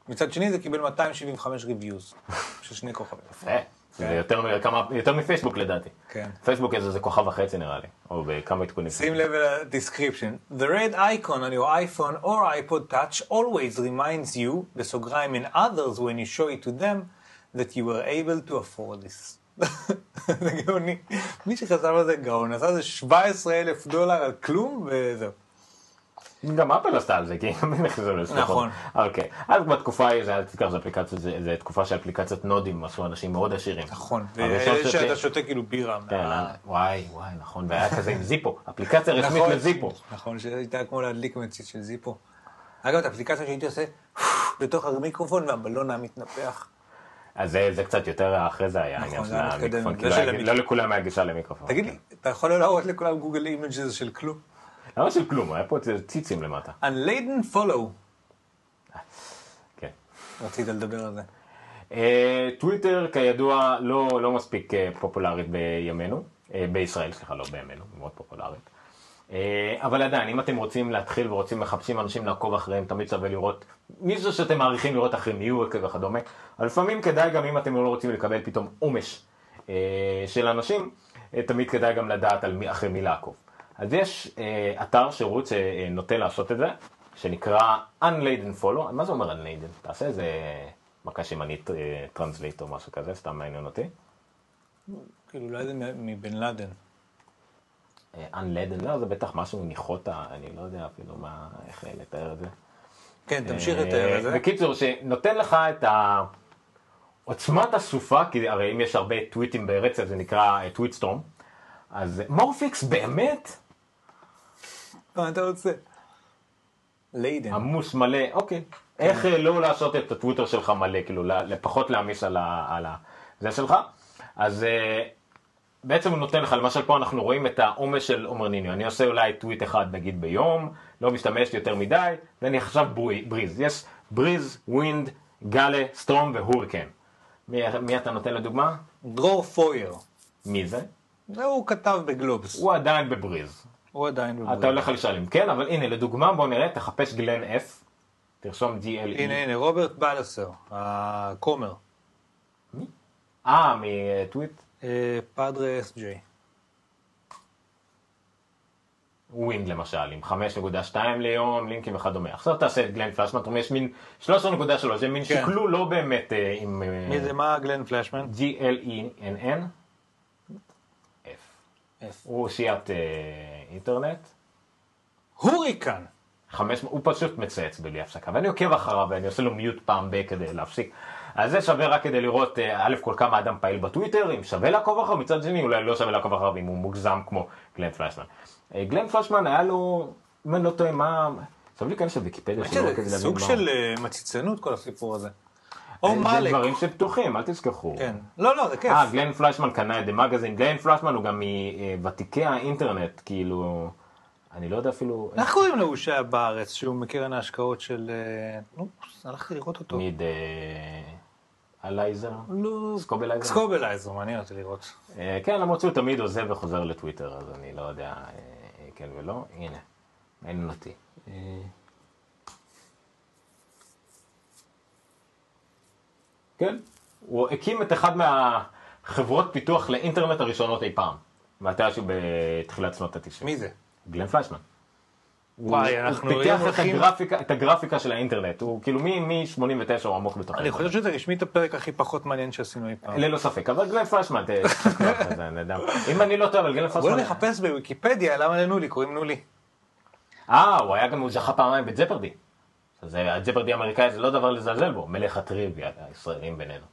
מצד שני זה קיבל 275 reviews, של שני כוכבים. יפה. זה יותר כמה- יותר מפייסבוק לדעתי. כן. פייסבוק איזה זה כוכב וחצי נראה לי, או בכמה עדכונים. שים לב ל-description. The red icon on your iPhone or iPod touch always reminds you, בסוגריים in others when you show it to them, that you were able to afford this. (laughs) זה גאוני. מי שחשב על זה גאון, עשה זה 17 אלף דולר על כלום וזהו. גם אפל עשתה על זה, כי הם נכנסו לזה. נכון. אוקיי. אז בתקופה ההיא, זה היה תזכר, זה תקופה של אפליקציות נודים, עשו אנשים מאוד עשירים. נכון. הראשון ש- ושאתה שותה כאילו בירה. כן, אה, וואי, וואי, נכון, והיה כזה עם זיפו, אפליקציה רשמית נכון. לזיפו. נכון, שהייתה כמו להדליק מצית של זיפו. אגב, את האפליקציה שהייתי עושה (laughs) בתוך המיקרופון והבלון היה מתנפח. אז זה זה קצת יותר אחרי זה היה נכון, העניין של. המיקרופון, כי לא המיקרופון. לא לכולם היה גישה למיקרופון. תגיד לי, אתה יכול להראות לכולם Google Images של כלום? למה של כלום, היה פה ציצים למטה. Unladen follow. כן. רצית לדבר על זה. אה, טוויטר כידוע לא, לא מספיק אה, פופולרית בימינו, אה, בישראל, סליחה, לא בימינו, מאוד פופולרית. אבל עדיין, אם אתם רוצים להתחיל ורוצים מחפשים אנשים לעקוב אחריהם, תמיד שווה לראות מישהו שאתם מעריכים לראות אחרי מי הוא וכדומה. אבל לפעמים כדאי גם אם אתם לא רוצים לקבל פתאום עומש של אנשים, תמיד כדאי גם לדעת על מי, אחרי מי לעקוב. אז יש אה, אתר שירות שנוטה לעשות את זה, שנקרא Unladen Follow, מה זה אומר Unladen? תעשה איזה מקש ימנית טרנסליט או משהו כזה, סתם מעניין אותי. כאילו, אולי זה מ- מבן לאדן. אה, Unladen, לא, זה בטח משהו ניחותה, אני לא יודע אפילו מה, איך אה, לתאר את זה. כן, תמשיך אה, לתאר את זה. בקיצור, שנותן לך את עוצמת הסופה, כי הרי אם יש הרבה טוויטים ברצף זה נקרא tweet storm, אז מורפיקס באמת מה אתה רוצה? laden. עמוס מלא, אוקיי. איך אה, לא לעשות את הטוויטר שלך מלא, כאילו לפחות להעמיס על ה... על ה... זה שלך? אז אה, בעצם הוא נותן לך, למשל פה אנחנו רואים את העומס של עומר ניניו, אני עושה אולי טוויט אחד נגיד ביום, לא משתמש יותר מדי, ואני עכשיו breeze, יש breeze, wind, gale, storm ו hurricane. מי, מי אתה נותן לדוגמה? דרור פויר. מי זה? זה הוא כתב בגלובס. הוא עדיין ב breeze. הוא עדיין אתה הולך לשאול אם כן, אבל הנה לדוגמה בוא נראה, תחפש Glenn F, תרשום. GLE. הנה, הנה, רוברט בלסר, הכומר. אה, מטוויט? אה, Padre SJ. wind למשל, עם 5.2 ליום, לינקים וכדומה. עכשיו תעשה את גלן פלאשמן, אתה אומר, יש מין 13.3, זה מין כן. שקלול לא באמת אה, עם אה, מי זה, מה גלן פלשמן? G-L-E-N-N, F. F. הוא אושיית אה, אינטרנט, הוריקן. 500, הוא פשוט מצייץ בלי הפסקה, ואני עוקב אחריו ואני עושה לו מיוט פעם ב- כדי להפסיק. אז זה שווה רק כדי לראות, אה, א' כל כמה אדם פעיל בטוויטר, אם שווה לעקוב אחריו, מצד שני אולי לא שווה לעקוב אחריו אם הוא מוגזם כמו גלן פלשמן. אה, גלן פלשמן היה לו, אם אני לא טועה, מה... עכשיו להיכנס לוויקיפדיה שלו כדי להבין סוג מה של אה, מציצנות כל הסיפור הזה. או זה מאלק. דברים שפתוחים, אל תשכחו. כן. לא, לא, זה כיף. אה, גלן פלשמן קנה את דה מגזין, גלן פלשמן הוא גם מוותיקי האינטרנט, כאילו, אני לא יודע אפילו, איך קוראים לו שהיה בארץ, שהוא מקרן ההשקעות של... אה, אופס, הלכתי לראות אותו. מיד אה, אלייזר, לא, Scobleizer. Scobleizer, מעניין אותי לראות. אה, כן, למרות שהוא תמיד עוזב וחוזר לטוויטר, אז אני לא יודע, אה, אה, כן ולא, הנה, מעניין אותי. כן, הוא הקים את אחד מהחברות פיתוח לאינטרנט הראשונות אי פעם, מתישהו בתחילת שנות ה-90. מי זה? גלן פליישמן. וואי, אנחנו הוא פיתח את הגרפיקה, את הגרפיקה של האינטרנט, הוא כאילו מ-89 הוא עמוק בתוך אני חושב שזה רשמית הפרק הכי פחות מעניין שעשינו אי פעם. ללא ספק, אבל גלן אני (laughs) יודע. אם אני לא טועה, אבל גלן בוא פליישמן... נחפש בוויקיפדיה למה לנולי, קוראים נולי. אה, הוא היה גם, הוא זכה פעמיים בג'פרדי. אז אה, הג'פרדי האמריקאי זה לא דבר לזלזל בו, מלך הטריוויה, הישראלים בינינו.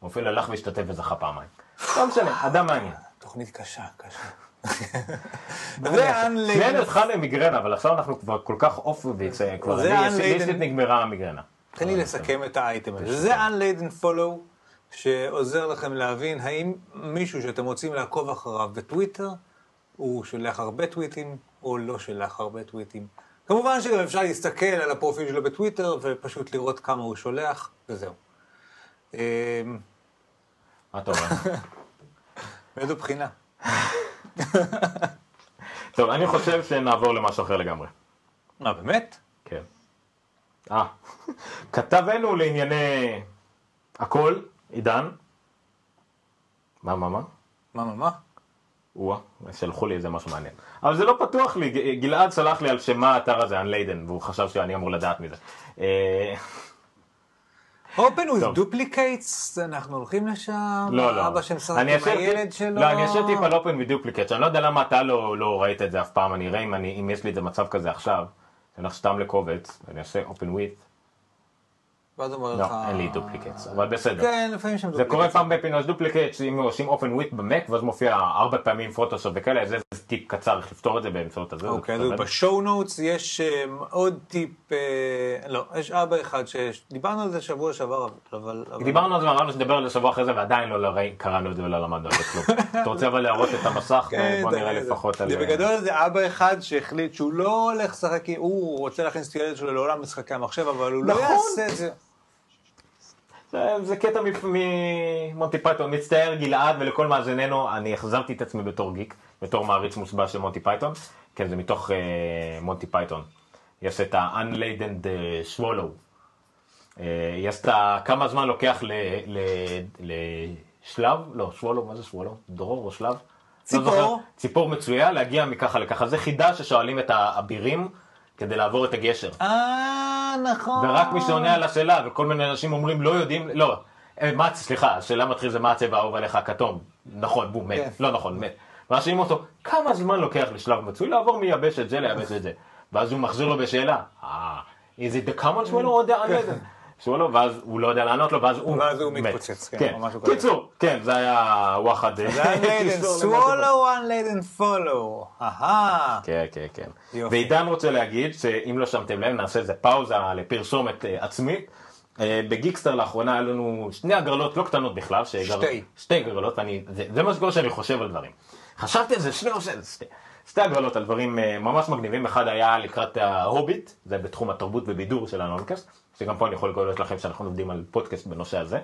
הוא אפילו הלך והשתתף וזכה פעמיים. (laughs) לא משנה, אדם מעניין. תוכנית קשה, קשה. (laughs) זה Unladen- שנינו התחלנו עם מיגרנה, אבל עכשיו אנחנו כבר כל כך אוף ויצא, כבר זה אני, Unladen- ליסטית נגמרה המיגרנה. תן לי לסכם את האייטם הזה. זה Unladen Follow, שעוזר לכם להבין האם מישהו שאתם רוצים לעקוב אחריו בטוויטר, הוא שולח הרבה טוויטים, או לא שולח הרבה טוויטים. כמובן שגם אפשר להסתכל על הפרופיל שלו בטוויטר, ופשוט לראות כמה הוא שולח, וזהו. אמ, מה אתה אומר? (laughs) מאיזו בחינה? (laughs) טוב, אני חושב שנעבור למשהו אחר לגמרי. מה, באמת? כן. אה, כתבנו לענייני הכל, עידן. מה, מה, מה? מה, מה, מה? או שלחו לי איזה משהו מעניין. אבל זה לא פתוח לי, גלעד סלח לי על שם מה האתר הזה, Unladen, והוא חשב שאני אמור לדעת מזה. אה, (laughs) Open with duplicates, אנחנו הולכים לשם, לא, לא. אבא שמשחק אני עם הילד שלו. לא, אני אשאיר טיפ על אופן ודופליקט, אני לא יודע למה אתה לא לא ראית את זה אף פעם, אני אראה אם אני- אם יש לי את זה מצב כזה עכשיו. אני הולך סתם לקובץ, ואני אעשה open with, ואז אומר לא, לך... אין לי duplicates, אבל בסדר. כן, לפעמים שם זה קורה פעם בפינוס duplicate, שאם עושים open with במק, ואז מופיע ארבע פעמים פוטושופ וכאלה, אז זה זה טיפ קצר איך לפתור את זה באמצעות הזה. זה אוקיי, אז. ב show notes יש אה, עוד טיפ, אה, לא, יש אבא אחד שדיברנו על זה שבוע שעבר, אבל... דיברנו על זה ואמרנו שנדבר על זה שבוע אחרי זה ועדיין לא קראנו את זה ולא למדנו על זה כלום. (laughs) אתה רוצה אבל להראות את המסך כן, ובוא נראה לפחות על... זה בגדול זה אבא אחד שהחליט שהוא לא הולך לשחק, הוא רוצה להכניס את הילד שלו לעולם משחקי המחשב, אבל הוא לא נכון. יעשה את זה. זה, זה קטע ממונטי פייתון, מצטער גלעד ולכל מאזיננו, אני החזרתי את עצמי בתור גיק, בתור מעריץ מושבע של מונטי פייתון, כן זה מתוך אה, מונטי פייתון, יש את ה-unladen אה, swallow, אה, יש את ה... כמה זמן לוקח לשלב, לא swallow, מה זה swallow? דרור או שלב? ציפור. לא זוכר, ציפור מצויה להגיע מככה לככה, זה חידה ששואלים את האבירים כדי לעבור את הגשר. אה, נכון. ורק מי שעונה על השאלה, וכל מיני אנשים אומרים לא יודעים, לא, אה, מה, סליחה, השאלה מתחיל זה מה הצבע האהוב עליך הכתום. נכון, בום, מת. כן. לא נכון, מת. ואז שואלים אותו, כמה זמן לוקח לשלב מצוי לעבור מיבשת זה ליבשת זה? ואז הוא מחזיר לו בשאלה, אה, is it the common swallow או the unleavened? Swallow, ואז הוא לא יודע לענות לו, ואז הוא ואז הוא מת. מתפוצץ, כן, או משהו כזה. קיצור, כן, זה היה וואחד. אה, זה קיצור למה זה- swallow, unladen, follow. אהה. כן, כן, כן. ועידן רוצה להגיד שאם לא שמתם לב, נעשה איזה פאוזה לפרסומת אה, עצמית. אה, בגיקסטר לאחרונה היה לנו שני הגרלות לא קטנות בכלל. שגר... שתי. שתי הגרלות, ואני, זה, זה מה שקורה שאני חושב על דברים. חשבתי על זה שני עושה, שתי, שתי הגרלות על דברים ממש מגניבים. אחד היה לקראת ההוביט, זה בתחום התרבות ובידור של הנונקאסט, שגם פה אני יכול לגלות לכם שאנחנו עובדים על פודקאסט בנושא הזה.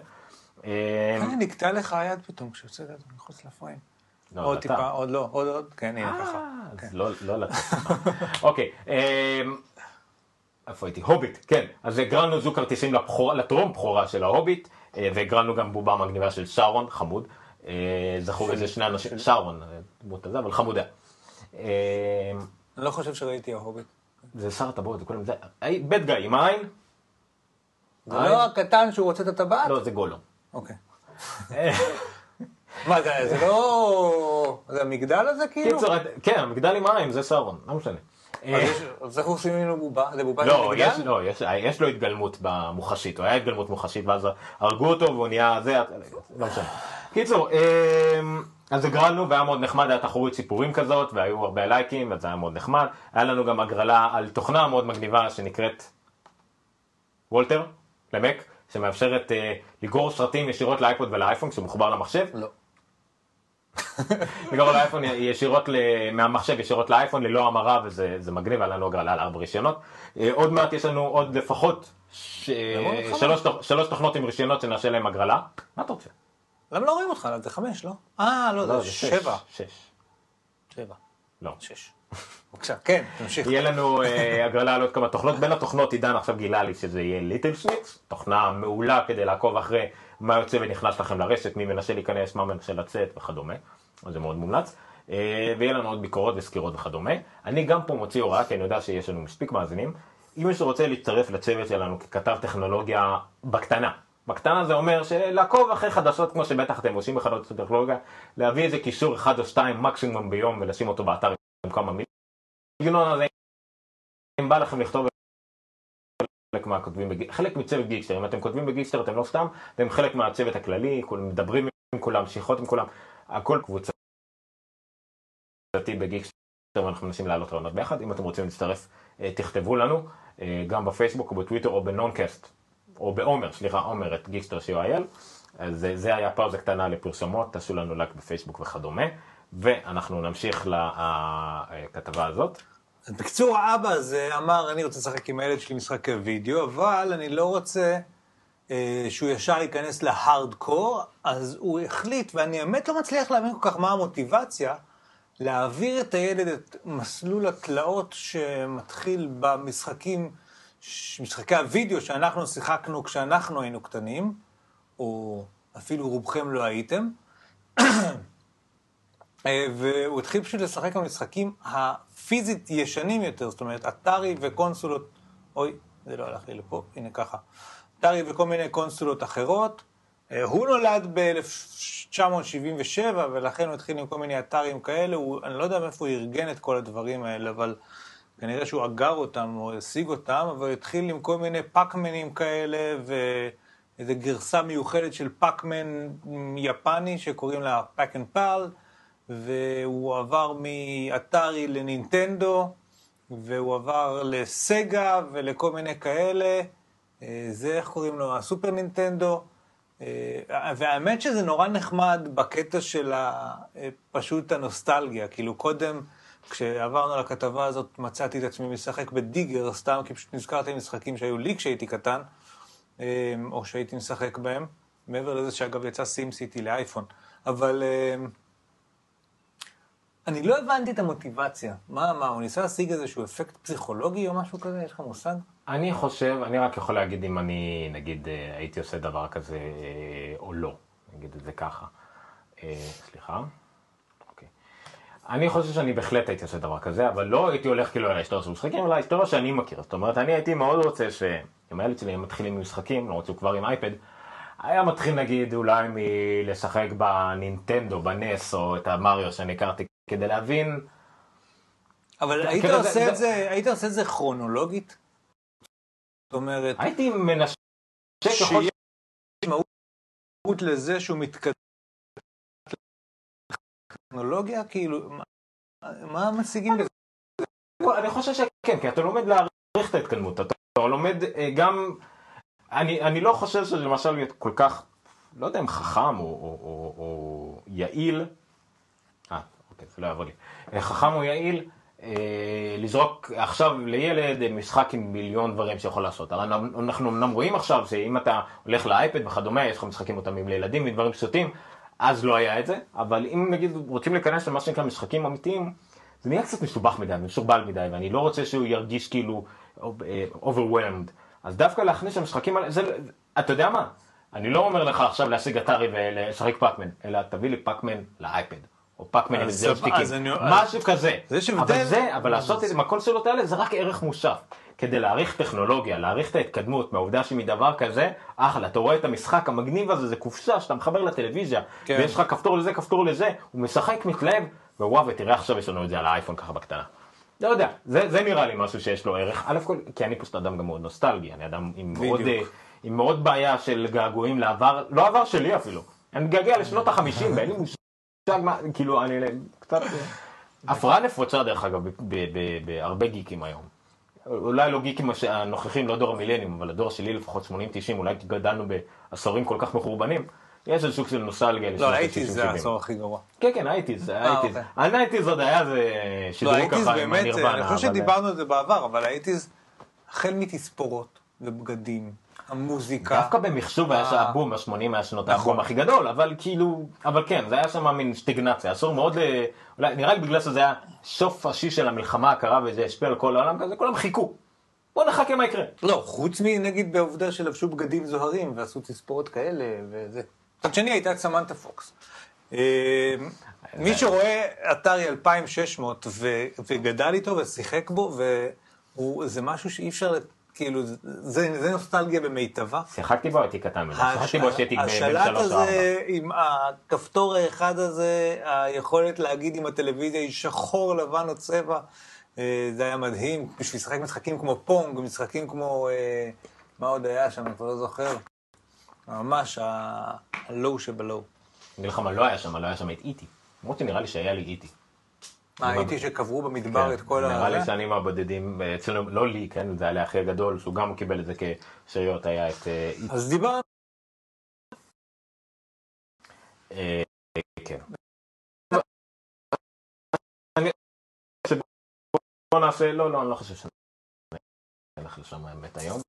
אה, הנה, נקטע לך היד פתאום כשהוצאת את זה מחוץ לפריים. לא, עוד. טיפה, עוד לא, עוד עוד, כן, הנה ככה. אה, אז לא, לא לתת. אוקיי, אמ, איפה הייתי? הוביט, כן. אז הגרלנו זוג כרטיסים לטרום בכורה של ההוביט, אה, והגרלנו גם בובה מגניבה של שרון, חמוד. אה, זכו בזה שני אנשים, שרון, אה, דמות הזה, אבל חמודה. אני לא חושב שראיתי ההוביט. זה שר הטבעות, זה כולם, זה, בית גיא, עם העין? זה לא הקטן שהוא רוצה את הטבעת? לא, זה גולו. אוקיי. (laughs) מה, זה זה לא... זה המגדל הזה כאילו? קיצור, כן, המגדל עם העין, זה שרון, לא משנה. אז יש- אז איך עושים ממנו בובה? זה בובה של לא, מגדל? יש, לא יש, לו התגלמות במוחשית, הוא היה התגלמות מוחשית ואז הרגו אותו והוא נהיה זה, לא משנה. קיצור, אמ, אז הגרלנו והיה מאוד נחמד, היה תחרות סיפורים כזאת והיו הרבה לייקים וזה היה מאוד נחמד. היה לנו גם הגרלה על תוכנה מאוד מגניבה שנקראת וולטר, למק, שמאפשרת אה, לגרור סרטים ישירות לאייפוד ולאייפון כשמחובר למחשב. לא. (laughs) לגרור לאייפון ישירות ל- מהמחשב ישירות לאייפון ללא המרה וזה זה מגניב, היה לנו הגרלה על ארבע רישיונות. אה, עוד מעט יש לנו עוד לפחות ש- חמש. שלוש שלוש תוכנות עם רישיונות שנעשה להם הגרלה. מה אתה רוצה? למה לא רואים אותך? זה חמש, לא? אה, לא, זה שש. שבע. שש. שבע. לא. שש. בבקשה, כן, תמשיך. יהיה לנו אה, הגרלה על עוד כמה תוכנות, בין התוכנות עידן עכשיו גילה לי שזה יהיה ליטל סניקס, תוכנה מעולה כדי לעקוב אחרי מה יוצא ונכנס לכם לרשת, מי מנסה להיכנס, מה מנסה לצאת וכדומה, אז זה מאוד מומלץ. אה, ויהיה לנו עוד ביקורות וסקירות וכדומה. אני גם פה מוציא הוראה, כי אני יודע שיש לנו מספיק מאזינים. אם מישהו רוצה להצטרף לצוות שלנו ככתב טכנולוגיה בקטנה, בקטנה זה אומר שלעקוב אחרי חדשות כמו שבטח אתם עושים בחדשות טכנולוגיה, להביא איזה קישור אחד או שתיים מקסימום ביום ולשים אותו באתר כמה מילים. הסגנון הזה, אם בא לכם לכתוב חלק מהכותבים, חלק מצוות גיקסטר, אם אתם כותבים בגיקסטר אתם לא סתם, אתם חלק מהצוות הכללי, מדברים עם כולם, שיחות עם כולם, הכל קבוצתי בגיקסטר ואנחנו מנסים לעלות רעיונות ביחד, אם אתם רוצים להצטרף אה, תכתבו לנו, אה, גם בפייסבוק או בטוויטר או בנונקאסט, או בעומר, סליחה, עומר at Geekster co.il, אז אה, זה היה פאוזה קטנה לפרסומות, תעשו לנו לייק בפייסבוק וכדומה, ואנחנו נמשיך לכתבה הזאת. בקיצור, האבא הזה אמר, אני רוצה לשחק עם הילד שלי משחקי וידאו, אבל אני לא רוצה אה, שהוא ישר ייכנס להארדקור, אז הוא החליט, ואני באמת לא מצליח להבין כל כך מה המוטיבציה, להעביר את הילד את מסלול התלאות שמתחיל במשחקים, משחקי הוידאו שאנחנו שיחקנו כשאנחנו היינו קטנים, או אפילו רובכם לא הייתם. אה, והוא התחיל פשוט לשחק במשחקים הפיזית ישנים יותר, זאת אומרת, אתרי וקונסולות, אוי, זה לא הלך לי לפה, הנה ככה. אתרי וכל מיני קונסולות אחרות. אה, הוא נולד ב-1977, ולכן הוא התחיל עם כל מיני אתרים כאלה, הוא, אני לא יודע מאיפה הוא ארגן את כל הדברים האלה, אבל כנראה שהוא אגר אותם או השיג אותם, אבל הוא התחיל עם כל מיני פאקמנים כאלה, ואיזו גרסה מיוחדת של פאקמן יפני שקוראים לה Pac and Pal. והוא עבר מאטארי לנינטנדו, והוא עבר לסגה ולכל מיני כאלה. אה, זה, איך קוראים לו? הסופר נינטנדו. אה, והאמת שזה נורא נחמד בקטע של אה, פשוט הנוסטלגיה. כאילו קודם, כשעברנו לכתבה הזאת, מצאתי את עצמי משחק בדיגר סתם, כי פשוט נזכרתי משחקים שהיו לי כשהייתי קטן, או שהייתי משחק בהם. מעבר לזה שאגב יצא סים סיטי לאייפון. אבל... אני לא הבנתי את המוטיבציה. מה, מה, הוא ניסה להשיג איזשהו אפקט פסיכולוגי או משהו כזה? יש לך מושג? אני חושב, אני רק יכול להגיד אם אני, נגיד, אה, הייתי עושה דבר כזה אה, או לא, נגיד את זה ככה. אה, סליחה. אוקיי. אני חושב שאני בהחלט הייתי עושה דבר כזה, אבל לא הייתי הולך כאילו על ההיסטוריה של משחקים, אלא ההיסטוריה שאני מכיר. זאת אומרת, אני הייתי מאוד רוצה שאם הילד שלי מתחילים עם משחקים, למרות שהוא כבר עם אייפד, היה מתחיל נגיד אולי מלשחק בנינטנדו, בנס, או את המריו שאני הכרתי, כדי להבין... אבל היית כאילו, עושה זה- את זה, היית עושה את זה כרונולוגית? זאת אומרת, הייתי מנשק ככל משמעות לזה שהוא מתקדם טכנולוגיה, כאילו, מה- משיגים בזה? אני חושב שכן, כי אתה לומד להעריך את ההתקדמות, אתה לומד אה, גם, אני, אני לא חושב שזה למשל להיות כל כך, לא יודע אם חכם או, או, או, או יעיל, זה לא יעבור לי, אה, חכם או יעיל, אה, לזרוק עכשיו לילד אה, משחק עם מיליון דברים שיכול לעשות. אנחנו אמנם רואים עכשיו שאם אתה הולך לאייפד וכדומה, יש לך משחקים מותאמים לילדים ודברים פשוטים, אז לא היה את זה, אבל אם נגיד רוצים להיכנס למה שנקרא משחקים אמיתיים, זה נהיה קצת מסובך מדי ומסורבל מדי, ואני לא רוצה שהוא ירגיש כאילו overwhelmed. אז דווקא להכניס למשחקים האלה, זה, אתה יודע מה? אני לא אומר לך עכשיו להשיג אתרי ולשחק פאקמן, אלא תביא לי פאקמן לאייפד. או פאקמן עם זר אני- משהו כזה. אבל זה, אבל לעשות את זה עם הקונסולות האלה זה רק ערך מוסף. כדי להעריך טכנולוגיה, להעריך את ההתקדמות מהעובדה שמדבר כזה, אחלה, אתה רואה את המשחק המגניב הזה, זה קופסה שאתה מחבר לטלוויזיה, כן. ויש לך כפתור לזה, כפתור לזה, הוא משחק, מתלהב, ווואו, ותראה עכשיו יש לנו את זה על האייפון ככה בקטנה. לא יודע, זה, זה נראה לי משהו שיש לו ערך, א' כל, כי אני פשוט אדם גם מאוד נוסטלגי, אני אדם עם מאוד. אה, עם מאוד בעיה של געגועים לעבר, לא עבר שלי אפילו, אני מתגעגע לשנות החמישים ואין לי מושג כאילו, אני קצת, הפרעה נפוצה דרך אגב, בהרבה גיקים היום. אולי לא גיקים הנוכחים, לא דור המילניום, אבל הדור שלי לפחות 80-90, אולי גדלנו בעשורים כל כך מחורבנים, יש איזה סוג של נוסטלגיה לשנות לא, ה-60-70. ה eighties זה העשור הכי גרוע. כן, כן, הייתי זה, אה, הייתי זה. אוקיי. ה nineties עוד היה זה לא, שידור ככה עם באמת, הנירוונה. אני חושב אבל- שדיברנו על זה בעבר, אבל ה eighties, החל מתספורות ובגדים, המוזיקה. דווקא במחשוב היה אה. שהבום, ה-80 היה שנות נכון. הבום הכי גדול, אבל כאילו, אבל כן, זה היה שם מין סטיגנציה, אסור מאוד, ל- אולי, נראה לי בגלל שזה היה סוף השיא של המלחמה הקרה וזה השפיע על כל העולם כזה, כולם חיכו. בוא נחכה מה יקרה. לא, חוץ מנגיד בעובדה שלבשו בגדים זוהרים ועשו תספורות כאלה וזה. מצד שני הייתה את סמנטה פוקס. אה, מי שרואה אתרי 2600 ו- וגדל איתו ושיחק בו, וזה משהו שאי אפשר, כאילו, זה זה נוסטלגיה במיטבה. שיחקתי בו, הייתי קטן שיחקתי בו בן השלט. הזה, עם הכפתור האחד הזה, היכולת להגיד אם הטלוויזיה היא שחור, לבן או צבע, אה, זה היה מדהים. בשביל לשחק משחקים כמו פונג, משחקים כמו, אה, מה עוד היה שם, אני כבר לא זוכר. ממש הלואו שבלואו. אני אגיד לך מה לא היה שם, לא היה שם את איטי. למרות שנראה לי שהיה לי איטי. מה, הייתי שקברו במדבר את כל ה... כן, נראה לי? שאני מהבודדים, אצלנו, לא לי, כן, זה היה לאחי הגדול, שהוא גם קיבל את זה כשאריות, היה את אה. אז דיברנו, אה, כן. בוא נעשה, לא, לא, אני לא חושב שנלך לשם האמת היום,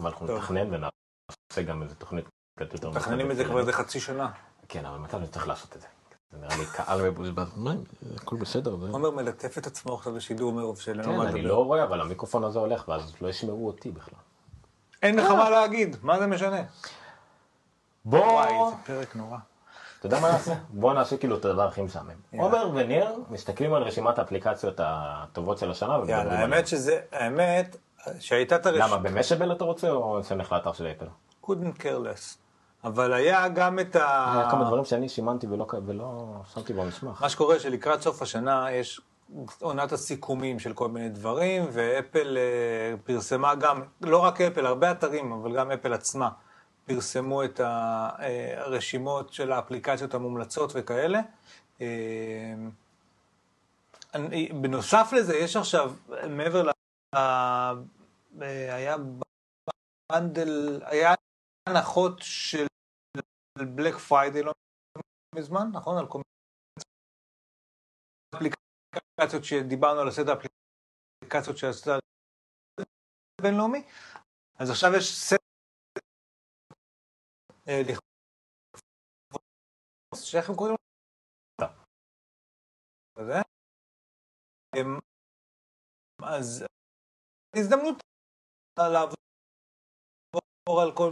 אבל אנחנו. נתכנן ונעשה גם איזה תוכנית קצת יותר מתכננים את זה כבר איזה חצי שנה. כן, אבל מתי אני צריך לעשות את זה? זה נראה לי קהל מבוזבז. מה, הכל בסדר. עומר מלטף את עצמו עכשיו בשידור מרוב לנו כן, אני. לא רואה, אבל המיקרופון הזה הולך, ואז לא ישמעו אותי בכלל. אין לך מה להגיד, מה זה משנה? בוא, וואי, זה פרק נורא. אתה יודע מה נעשה? בוא נעשה כאילו את הדבר הכי משעמם. עומר וניר מסתכלים על רשימת האפליקציות הטובות של השנה יאללה. האמת שזה, האמת, שהייתה את הרשימה. למה, במשאבל אתה רוצה או שנלך לאתר של אפל? couldn't care less. אבל היה גם את ה... היה כמה דברים שאני שימנתי ולא- ולא שמתי במסמך. מה שקורה שלקראת סוף השנה יש עונת הסיכומים של כל מיני דברים, ואפל אה, פרסמה גם, לא רק אפל, הרבה אתרים, אבל גם אפל עצמה, פרסמו את אה, הרשימות של האפליקציות המומלצות וכאלה. אה, בנוסף לזה, יש עכשיו, מעבר ל... היה bundle, היה הנחות של Black Friday לא מזמן, נכון? על כל אפליקציות שדיברנו על הסט האפליקציות של הסט הבינלאומי. אז עכשיו יש סט... אה, שאיך הם קוראים לו? זה? אמ, אז הזדמנות לעבור על כל...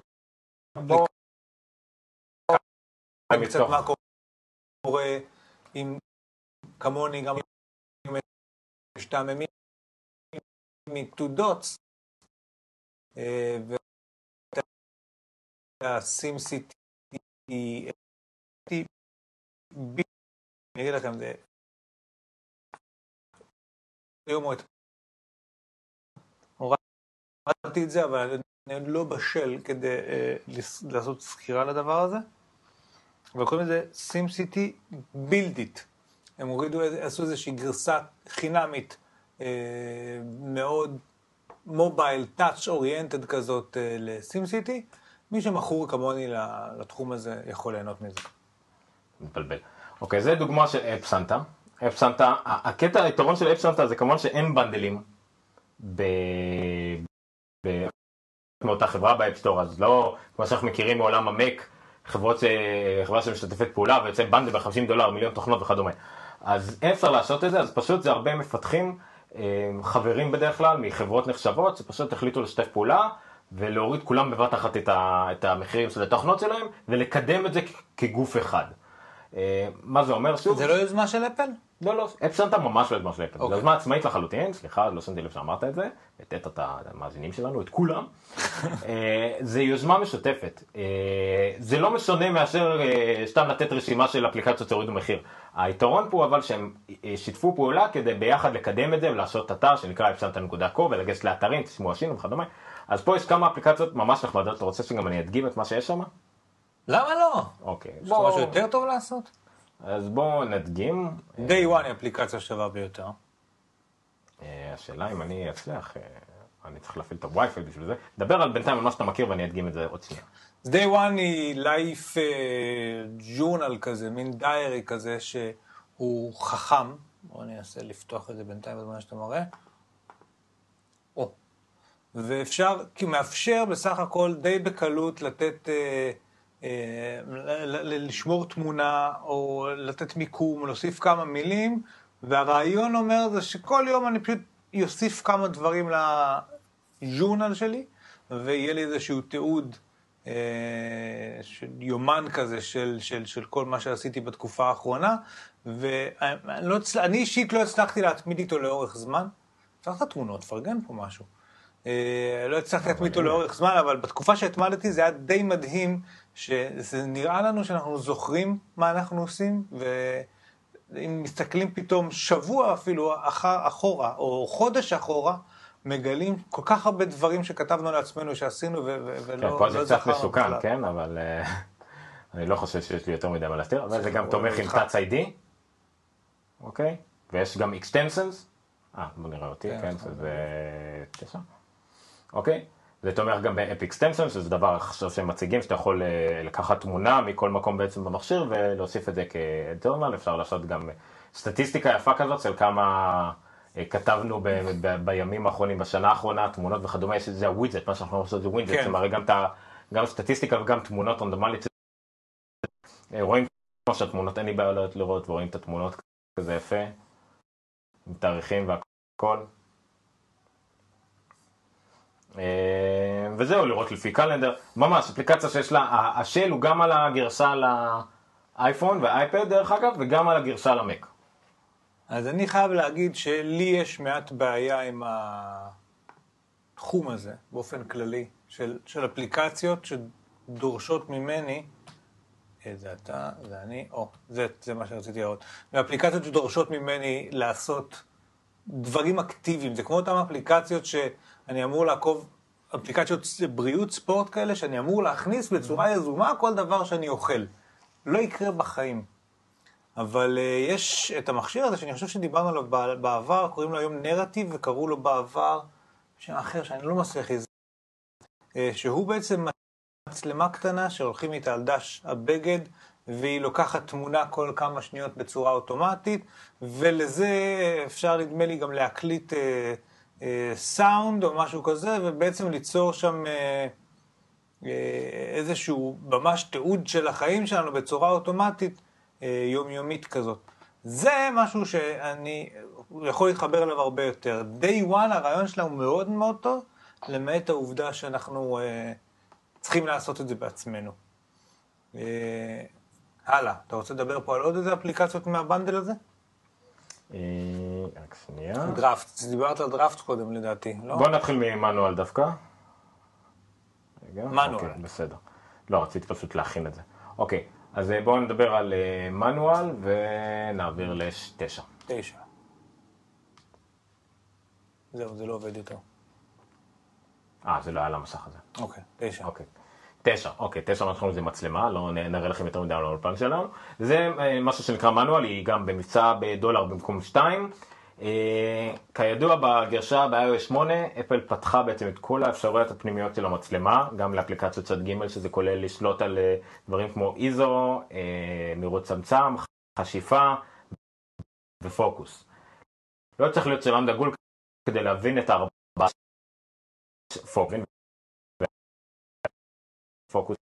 קצת מה קורה עם כמוני, גם אם משתעממים מ-2 dots, והסים סיטי, אני אגיד לכם, זה... היום הורדתי את זה, אבל אני לא בשל כדי לעשות סקירה לדבר הזה. אבל קוראים לזה SimCity It. הם הורידו, עשו איזושהי גרסה חינמית מאוד מובייל, טאץ' אוריינטד כזאת לסימסיטי. מי שמכור כמוני לתחום הזה יכול ליהנות מזה. מתבלבל. אוקיי, זה דוגמה של App Santa. App Santa, הקטע, היתרון של App Santa זה כמובן שאין bundles ב... ב... מאותה חברה ב App Store, אז לא כמו שאנחנו מכירים מעולם ה Mac, חברות, חברה שמשתפת פעולה ויוצא bundle ב-50 דולר, מיליון תוכנות וכדומה. אז אין אפשר לעשות את זה, אז פשוט זה הרבה מפתחים, חברים בדרך כלל מחברות נחשבות, שפשוט החליטו לשתף פעולה ולהוריד כולם בבת אחת את המחירים של התוכנות שלהם ולקדם את זה כגוף אחד. מה זה אומר שוב? זה לא יוזמה של אפל? לא, לא, אפ סנטה ממש לא יוזמה של אפל, זו יוזמה עצמאית לחלוטין, סליחה, לא שמתי לב שאמרת את זה, הטעת את המאזינים שלנו, את כולם. (laughs) זה יוזמה משותפת, זה לא משונה מאשר סתם לתת רשימה של אפליקציות שהורידו מחיר. היתרון פה אבל שהם שיתפו פעולה כדי ביחד לקדם את זה ולעשות אתר שנקרא אפסנטה.co ולגשת לאתרים, תשמעו עשינו וכדומה. אז פה יש כמה אפליקציות ממש נחמדות, אתה רוצה שגם אני אדגים את מה שיש שם? למה לא? אוקיי. יש לך משהו יותר טוב לעשות? אז בואו נדגים. Day One היא אפליקציה שווה ביותר. השאלה אם אני אצליח, אני צריך להפעיל את הווי-פיי בשביל זה. דבר על בינתיים על מה שאתה מכיר ואני אדגים את זה עוד שנייה. אז Day One היא לייף ג'ורנל כזה, מין דיירי כזה שהוא חכם. בואו אני אנסה לפתוח את זה בינתיים בזמן שאתה מראה. או. ואפשר, כי מאפשר בסך הכל די בקלות לתת... לשמור תמונה או לתת מיקום או להוסיף כמה מילים והרעיון אומר זה שכל יום אני פשוט יוסיף כמה דברים לז'ורנל שלי ויהיה לי איזשהו תיעוד של יומן כזה של, של, של כל מה שעשיתי בתקופה האחרונה ואני לא, אישית לא הצלחתי להתמיד איתו לאורך זמן. צריך את התמונות, פרגן פה משהו. לא הצלחתי להתמיד איתו לאורך זמן אבל בתקופה שהתמדתי זה היה די מדהים שזה נראה לנו שאנחנו זוכרים מה אנחנו עושים, ואם מסתכלים פתאום שבוע אפילו אחורה, או חודש אחורה, מגלים כל כך הרבה דברים שכתבנו לעצמנו שעשינו ולא זכרנו. כן, פה זה קצת מסוכן, כן, אבל (laughs) אני לא חושב שיש לי יותר מדי מה להסתיר, אבל זה גם תומך עם Touch ID, אוקיי? ויש גם extensions, אה, בוא נראה אותי, כן, זה תשע, אוקיי? זה תומך גם באפיק סטמפסון, שזה דבר עכשיו שהם מציגים, שאתה יכול לקחת תמונה מכל מקום בעצם במכשיר ולהוסיף את זה כאינטרנל, אפשר לעשות גם סטטיסטיקה יפה כזאת של כמה כתבנו ב- ב- בימים האחרונים, בשנה האחרונה, תמונות וכדומה, יש זה ה widget, מה שאנחנו עושים זה widget, כן. שמראה גם, את ה- גם סטטיסטיקה וגם תמונות רנדומלית. רואים כמו שהתמונות אין לי בעיה לראות, ורואים את התמונות כזה יפה, עם תאריכים והכל. אה, וזהו, לראות לפי קלנדר, ממש אפליקציה שיש לה, השל הוא גם על הגרסה לאייפון ואייפד דרך אגב, וגם על הגרסה למק. אז אני חייב להגיד שלי יש מעט בעיה עם התחום הזה, באופן כללי, של, של אפליקציות שדורשות ממני, אה, זה אתה, זה אני, או, זה, זה מה שרציתי לראות. אפליקציות שדורשות ממני לעשות דברים אקטיביים, זה כמו אותן אפליקציות שאני אמור לעקוב, אפליקציות בריאות ספורט כאלה, שאני אמור להכניס בצורה יזומה כל דבר שאני אוכל. לא יקרה בחיים. אבל uh, יש את המכשיר הזה שאני חושב שדיברנו עליו בעבר, קוראים לו היום נרטיב, וקראו לו בעבר שם אחר שאני לא מצליח לזה, uh, שהוא בעצם מצלמה קטנה שהולכים איתה על דש הבגד, והיא לוקחת תמונה כל כמה שניות בצורה אוטומטית, ולזה אפשר נדמה לי גם להקליט uh, סאונד או משהו כזה, ובעצם ליצור שם uh, uh, איזשהו ממש תיעוד של החיים שלנו בצורה אוטומטית. יומיומית כזאת. זה משהו שאני יכול להתחבר אליו הרבה יותר. Day one הרעיון שלה הוא מאוד מאוד טוב, למעט העובדה שאנחנו uh, צריכים לעשות את זה בעצמנו. Uh, הלאה, אתה רוצה לדבר פה על עוד איזה אפליקציות מהבנדל הזה? אה, רק שנייה. דראפט, דיברת על דראפט קודם לדעתי, לא? בוא נתחיל ממנואל דווקא. רגע. מנואל. אוקיי, בסדר. לא, רציתי פשוט להכין את זה. אוקיי, אז אה, בואו נדבר על אה, מנואל ונעביר לתשע. תשע. זהו, זה לא עובד יותר. אה, זה לא היה למסך הזה. אוקיי, תשע. אוקיי. תשע, אוקיי, תשע אנחנו זה מצלמה, לא נראה לכם יותר מדי על האולפן שלנו. זה אה, משהו שנקרא מנואל, היא גם במבצע בדולר במקום שתיים. אה, כידוע בגרשה ב-iOS 8, אפל פתחה בעצם את כל האפשרויות הפנימיות של המצלמה, גם לאפליקציות צד ג' שזה כולל לשלוט על אה, דברים כמו איזו, אה, מהירות צמצם, חשיפה ופוקוס. לא צריך להיות צלם דגול כדי להבין את הארבעה פוקוס.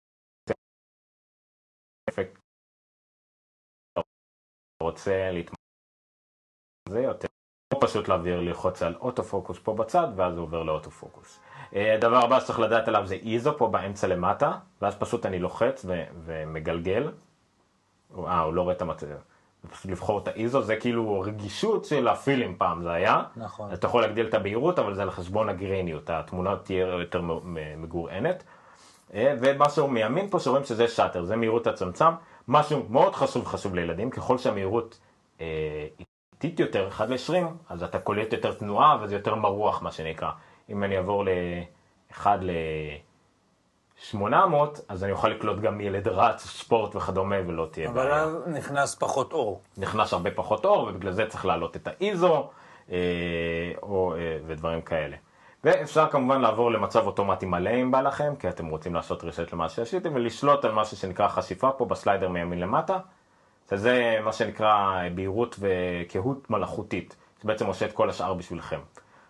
רוצה להתמודד זה יותר פשוט להעביר ללחוץ על אוטו פוקוס פה בצד ואז הוא עובר לאוטו פוקוס. אה, הדבר הבא שצריך לדעת עליו זה איזו פה באמצע למטה ואז פשוט אני לוחץ ו- ומגלגל. אה הוא לא רואה את המצב. פשוט לבחור את האיזו זה כאילו רגישות של הפילים פעם זה היה. נכון. אתה יכול להגדיל את הבהירות אבל זה על חשבון הגריניות התמונה תהיה יותר מגורענת. אה, ומשהו מימין פה שרואים שזה שאטר, זה מהירות הצמצם, משהו מאוד חשוב חשוב לילדים, ככל שהמהירות אה, איטית יותר, 1 ל-20, אז אתה קולט יותר תנועה וזה יותר מרוח מה שנקרא. אם אני אעבור ל-1 ל-800, אז אני אוכל לקלוט גם ילד רץ, ספורט וכדומה ולא תהיה אבל בעיה. אז נכנס פחות אור. נכנס הרבה פחות אור ובגלל זה צריך להעלות את האיזו אה, או, אה, ודברים כאלה. ואפשר כמובן לעבור למצב אוטומטי מלא אם בא לכם, כי אתם רוצים לעשות reset למה שעשיתם ולשלוט על משהו שנקרא חשיפה פה בסליידר מימין למטה, שזה מה שנקרא בהירות וקהות מלאכותית, שבעצם עושה את כל השאר בשבילכם.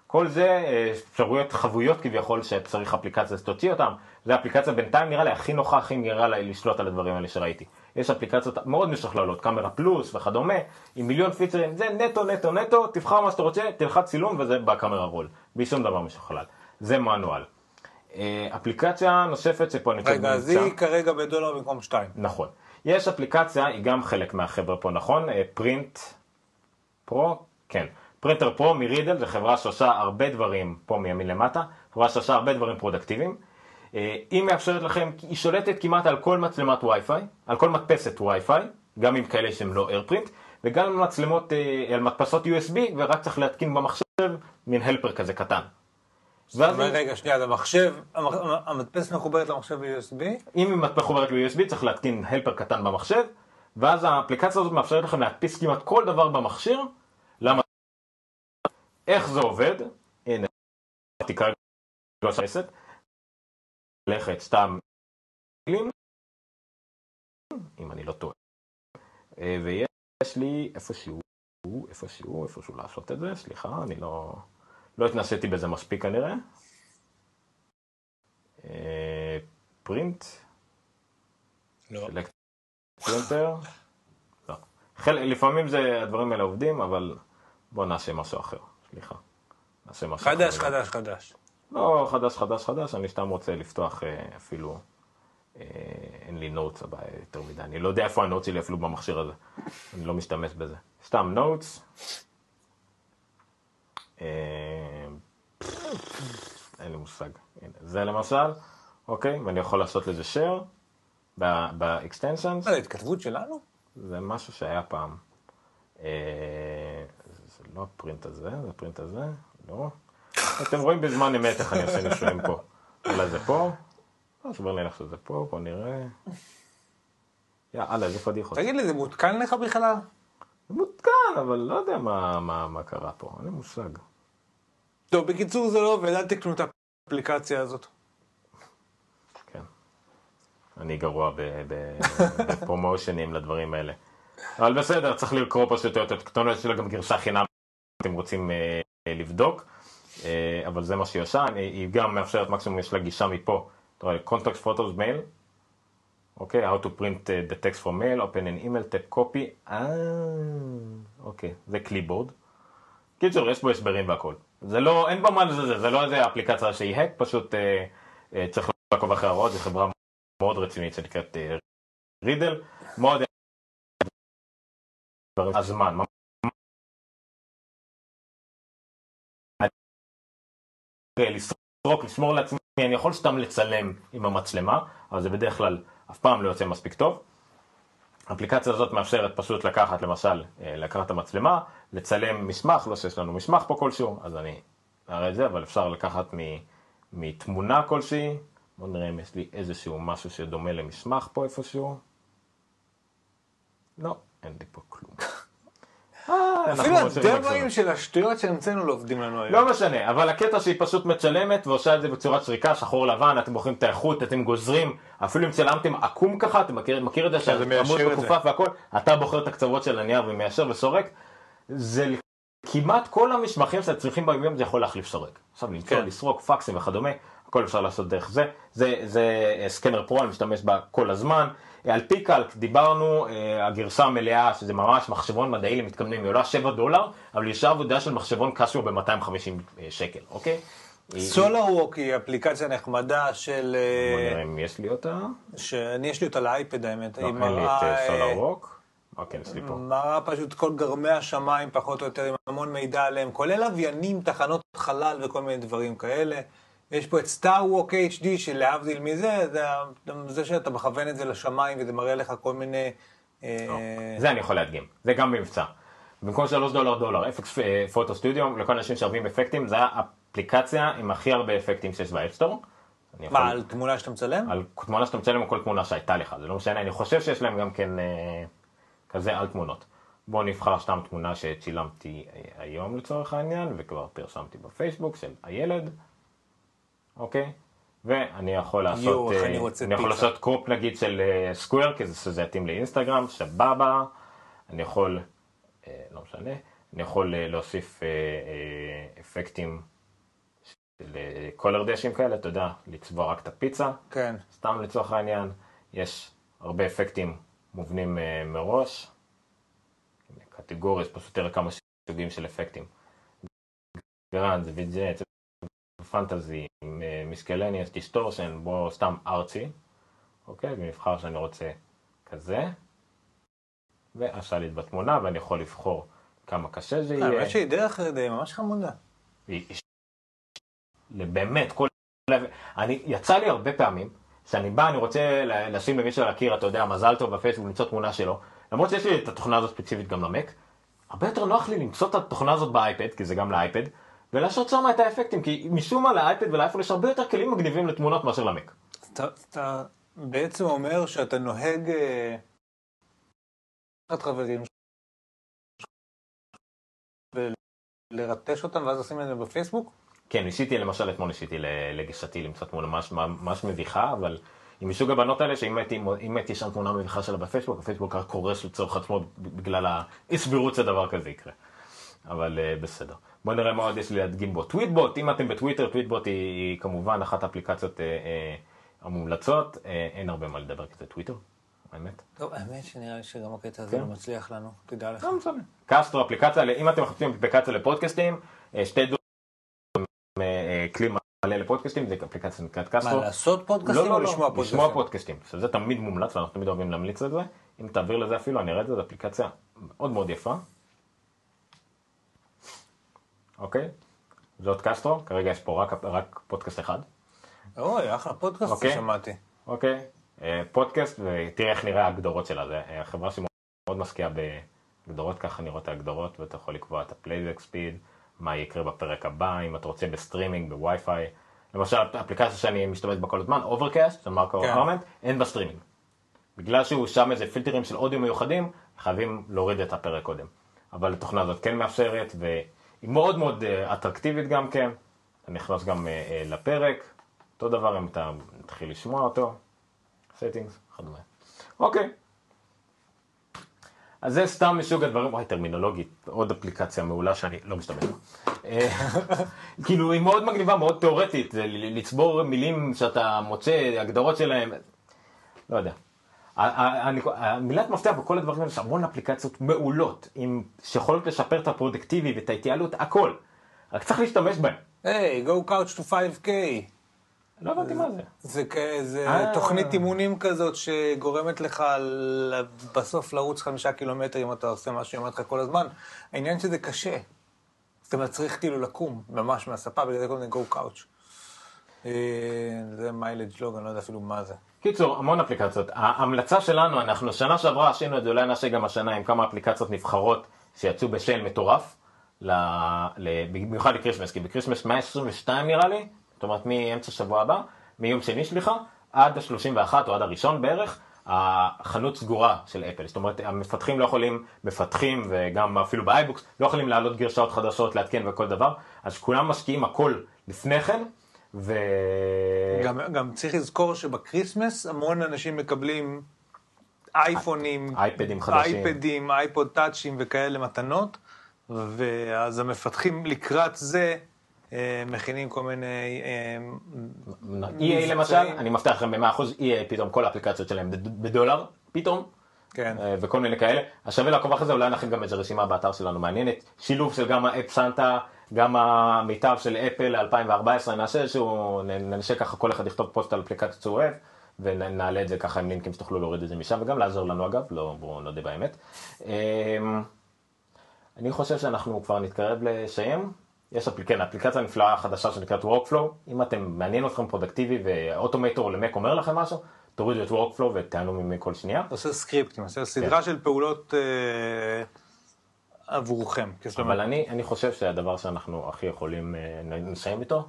כל זה אה, אפשרויות חבויות כביכול שצריך אפליקציה שתוציא אותם, זה אפליקציה בינתיים נראה לי הכי נוחה, הכי נראה לי לשלוט על הדברים האלה שראיתי. יש אפליקציות מאוד משוכללות, קאמרה פלוס וכדומה, עם מיליון פיצרים, זה נטו נטו נטו, תבחר מה שאתה רוצה, תלחץ צילום וזה בקאמרה רול, בלי שום דבר משוכלל. זה מנואל. אה, אפליקציה נוספת שפה נמצאת רגע, אז. היא כרגע בדולר במקום שתיים. נכון. יש אפליקציה, היא גם חלק מהחבר'ה פה, נכון? אה, פרינט פרו? כן. פרינטר פרו מרידל, זו חברה שעושה הרבה דברים פה מימין למטה, חברה שעושה הרבה דברים פרודקטיביים. אה, היא מאפשרת לכם, היא שולטת כמעט על כל מצלמת וי-פיי, על כל מדפסת וי-פיי, גם עם כאלה שהם לא AirPrint, וגם על מצלמות, אה, על מדפסות USB, ורק צריך להתקין במחשב מין helper כזה קטן. ואז רגע, שנייה, אז המחשב, המח- המדפסת מחוברת למחשב ב-USB? אם היא מחוברת ל-USB צריך להתקין helper קטן במחשב, ואז האפליקציה הזאת מאפשרת לכם להדפיס כמעט כל דבר במכשיר. למה? איך זה עובד? הנה, תקרא לא שעסת. לכת סתם אם אני לא טועה. אה, ויש לי איפשהו, איפשהו, איפשהו לעשות את זה, סליחה, אני לא, לא התנסיתי בזה מספיק כנראה. אה, פרינט. לא. printer. לא. חל... לפעמים זה, הדברים האלה עובדים, אבל בוא נעשה משהו אחר. סליחה. נעשה משהו חדש, אחר. חדש, חדש. לא חדש, חדש, חדש, אני סתם רוצה לפתוח אה, אפילו, אה, אין לי notes הבעיה יותר מדי, אני לא יודע איפה ה notes שלי אפילו במכשיר הזה, אני לא משתמש בזה. סתם notes. אה, אין לי מושג. זה למשל, אוקיי, ואני יכול לעשות לזה share ב-extensions. זה, התכתבות שלנו? זה משהו שהיה פעם. אה, זה לא הפרינט הזה, זה הפרינט הזה, לא. אתם רואים בזמן אמת איך אני עושה נישואים פה. אולי זה פה? לא, סביר להניח שזה פה, בוא נראה. יאללה, איזה פדיחות. תגיד לי, זה מעודכן לך בכלל? זה מותקן, אבל לא יודע מה קרה פה, אין לי מושג. טוב, בקיצור זה לא עובד, אל תקנו את האפליקציה הזאת. כן. אני גרוע בפרומושנים לדברים האלה. אבל בסדר, צריך לקרוא פשוט את הכתובת שלה גם גרשה חינם אתם רוצים אה, אה, לבדוק. אה, אבל זה מה שהיא עושה, היא גם מאפשרת מקסימום, יש לה גישה מפה. אתה רואה, contact photos mail. אוקיי, how to print uh, the text from mail, open an email, tap copy. אה, אוקיי, זה קליבורד. קיצור, יש פה הסברים והכל. זה לא, אין פה במה לזלזל, זה לא איזה אפליקציה שהיא האק, פשוט אה, אה, צריך לעקוב אחרי ההוראות, זו חברה מאוד רצינית שנקראת אה, רידל, מאוד הזמן. אה, לסרוק, לשמור לעצמי, אני יכול סתם לצלם עם המצלמה, אבל זה בדרך כלל אף פעם לא יוצא מספיק טוב. האפליקציה הזאת מאפשרת פשוט לקחת, למשל, אה, לקחת את המצלמה, לצלם מסמך, לא שיש לנו מסמך פה כלשהו, אז אני אראה את זה, אבל אפשר לקחת מ, מתמונה כלשהי, בואו נראה אם יש לי איזשהו משהו שדומה למסמך פה איפשהו. לא, אין לי פה כלום. אה, אפילו. הדמוים של השטויות שהמצאנו לא עובדים לנו היום. לא משנה, אבל הקטע שהיא פשוט מצלמת ועושה את זה בצורת שריקה, שחור לבן, אתם בוחרים את האיכות, אתם גוזרים, אפילו אם צלמתם עקום ככה, אתה מכיר, מכיר את זה מיישר שהעמוד. מכופף והכל, אתה בוחר את הקצוות של הנייר ומיישר וסורק, זה כמעט כל המשמחים שאתם צריכים ביום זה יכול להחליף סורק. עכשיו למצוא, כן. לסרוק, פקסים וכדומה, הכל אפשר לעשות דרך זה. זה, זה אה, סקנר פרו, אני משתמש בה כל הזמן. אה, על פי קלק דיברנו, אה, הגרסה המלאה, שזה ממש מחשבון מדעי למתכוונים, היא עולה 7 דולר, אבל עושה עבודה של מחשבון קשיו ב-250 שקל, אוקיי? היא- סולר ווק היא אפליקציה נחמדה של... בוא אה, נראה אם יש לי אותה. שאני יש לי אותה לאייפד האמת. לא, אין לי את מראה, ווק. אוקיי, יש לי פה. מראה פשוט כל גרמי השמיים פחות או יותר עם המון מידע עליהם, כולל לוויינים, תחנות חלל וכל מיני דברים כאלה. יש פה את סטאר ווק HD שלהבדיל מזה, זה, זה שאתה מכוון את זה לשמיים וזה מראה לך כל מיני... אה, לא. זה אני יכול להדגים, זה גם במבצע. במקום 3 דולר דולר, Effects Photo Studio, לכל אנשים שאוהבים אפקטים, זה האפליקציה עם הכי הרבה אפקטים שיש ב App Store. מה, על תמונה שאתה מצלם? על תמונה שאתה מצלם או כל תמונה שהייתה לך, זה לא משנה, אני חושב שיש להם גם כן אה, כזה על תמונות. בואו נבחר סתם תמונה שצילמתי אה, היום לצורך העניין, וכבר פרסמתי בפייסבוק של הילד, אוקיי? ואני יכול לעשות, איך אה, אני רוצה אני יכול. לעשות crop נגיד של square, כי זה שזה יתאים לאינסטגרם, סבבה, אני יכול, אה, לא משנה, אני יכול אה, להוסיף אה, אה, אפקטים של color dash ים כאלה, אתה יודע, לצבוע רק את הפיצה. כן. סתם לצורך העניין, יש הרבה אפקטים מובנים אה, מראש. קטגוריה, יש פשוט תראה כמה סוגים של אפקטים. grunge, vintage, fantasy, miscellaneous, distortion, בוא סתם ארטסי, אוקיי? ונבחר שאני רוצה כזה. והשליט בתמונה, ואני יכול לבחור כמה קשה זה יהיה. האמת שהיא דרך די ממש חמודה. באמת, כל... אני, יצא לי הרבה פעמים, שאני בא, אני רוצה לשים למישהו על הקיר, אתה יודע, מזל טוב בפייסבוק, למצוא תמונה שלו, למרות שיש לי את התוכנה הזאת ספציפית גם ל Mac, הרבה יותר נוח לי למצוא את התוכנה הזאת באייפד, כי זה גם לאייפד, ולעשות שם את האפקטים, כי משום מה לאייפד ולאייפון יש הרבה יותר כלים מגניבים לתמונות מאשר למק. אתה, אתה בעצם אומר שאתה נוהג... אה, לקחת חברים ולרטש אותם ואז לשים את זה בפייסבוק? כן, ניסיתי, למשל אתמול ניסיתי ל- לגישתי למצוא תמונה ממש, ממש מביכה, אבל היא מסוג הבנות האלה שאם הייתי, הייתי שם תמונה מביכה שלה בפייסבוק, הפייסבוק רק קורס לצורך עצמו בגלל האי סבירות שדבר כזה יקרה. אבל uh, בסדר. בואו נראה מה עוד יש לי להדגים בו. Tweetbot, אם אתם בטוויטר, Tweetbot היא, היא כמובן אחת האפליקציות uh, uh, המומלצות, uh, אין הרבה מה לדבר כי זה טוויטר, האמת. טוב, האמת שנראה לי שגם הקטע הזה כן. לא מצליח לנו, תדע לך. לא משנה. Castro אפליקציה, אם אתם מחפשים אפליקציה לפודקאסטים, שתי אה, כלי מלא לפודקאסטים, זה אפליקציה שנקראת מה, Castro. לעשות לא, פודקאסטים לא, או לא, לשמוע פודקאסטים? לשמוע פודקאסטים, שזה תמיד מומלץ, ואנחנו תמיד אוהבים להמליץ על זה. אם תעביר לזה אפילו, אני אראה את זה, זו אפליקציה מאוד מאוד יפה. אוקיי? זאת Castro, כרגע יש פה רק, רק פודקאסט אחד. אוי, אחלה פודקאסט אוקיי. ששמעתי. אוקיי? אה, פודקאסט, ותראה איך נראה ההגדרות שלה. זה אה, חברה שמאוד משקיעה בהגדרות, ככה נראות ההגדרות, ואתה יכול לקבוע את ה playback speed, מה יקרה בפרק הבא, אם אתה רוצה ב streaming, ב Wi-Fi. למשל, אפליקציה שאני משתמש בה כל הזמן, Overcast, של מרקו כן. ארמנט, אין בה סטרימינג. בגלל שהוא שם איזה פילטרים של אודיו מיוחדים, חייבים להוריד את הפרק קודם. אבל התוכנה הזאת כן מאפשרת, והיא מאוד מאוד אה, אטרקטיבית גם כן. אתה נכנס גם אה, אה, לפרק, אותו דבר אם אתה מתחיל לשמוע אותו, settings, וכדומה. אוקיי. אז זה סתם מסוג הדברים, וואי, טרמינולוגית, עוד אפליקציה מעולה שאני לא משתמש בה. אה, (laughs) כאילו, היא מאוד מגניבה, מאוד תיאורטית, לצבור מילים שאתה מוצא, הגדרות שלהם, לא יודע. המילת מפתח בכל הדברים האלה, יש המון אפליקציות מעולות, שיכולות לשפר את הפרודקטיבי ואת ההתייעלות, הכל. רק צריך להשתמש בהן. היי, go couch to 5K. לא הבנתי מה זה. זה כאיזה אה. תוכנית אימונים כזאת שגורמת לך בסוף לרוץ חמישה קילומטר אם אתה עושה מה שהיא אומרת לך כל הזמן. העניין שזה קשה. זה מצריך כאילו לקום ממש מהספה, בגלל זה קוראים לזה go couch. אה, זה mileage log, אני לא יודע אפילו מה זה. קיצור, המון אפליקציות. ההמלצה שלנו, אנחנו שנה שעברה עשינו את זה, אולי נעשה גם השנה עם כמה אפליקציות נבחרות שיצאו ב sale מטורף, ל... ל... במיוחד ל Christmas, כי ב Christmas 122 נראה לי, זאת אומרת מאמצע שבוע הבא, מיום שני סליחה, עד ה-31 או עד הראשון בערך, החנות סגורה של אפל, זאת אומרת המפתחים לא יכולים, מפתחים וגם אפילו ב iBooks, לא יכולים להעלות גרסאות חדשות, לעדכן וכל דבר, אז כולם משקיעים הכל לפני כן, ו... גם, גם צריך לזכור שב Christmas המון אנשים מקבלים אייפונים, אייפדים חדשים. אייפדים, iPod Touch ים וכאלה מתנות, ואז המפתחים לקראת זה מכינים כל מיני... אה, EA למשל. אני מבטיח לכם ב-100% EA פתאום כל האפליקציות שלהם בד- בדולר, פתאום, כן. אה, וכל מיני כאלה. אז שווה לעקוב אחרי זה, אולי נכין גם איזה רשימה באתר שלנו מעניינת. שילוב של גם ה App Santa, גם המיטב של אפל ל-2014, נעשה איזשהו, נ- ננסה ככה כל אחד לכתוב פוסט על אפליקציות שהוא אוהב, ונעלה את זה ככה עם לינקים שתוכלו להוריד את זה משם, וגם לעזור לנו אגב, לא, בואו נודה באמת. אמ, אני חושב שאנחנו כבר נתקרב לסיים. יש אפל, כן, אפליקציה נפלאה חדשה שנקראת Workflow, אם אתם, מעניין אתכם productivity ואוטומטור ל Mac אומר לכם משהו, תורידו את Workflow ותיהנו ממנו כל שנייה. עושה סקריפטים, עושה סדרה של פעולות אה, עבורכם. אבל אני, אני חושב שהדבר שאנחנו הכי יכולים אה, נסיים איתו,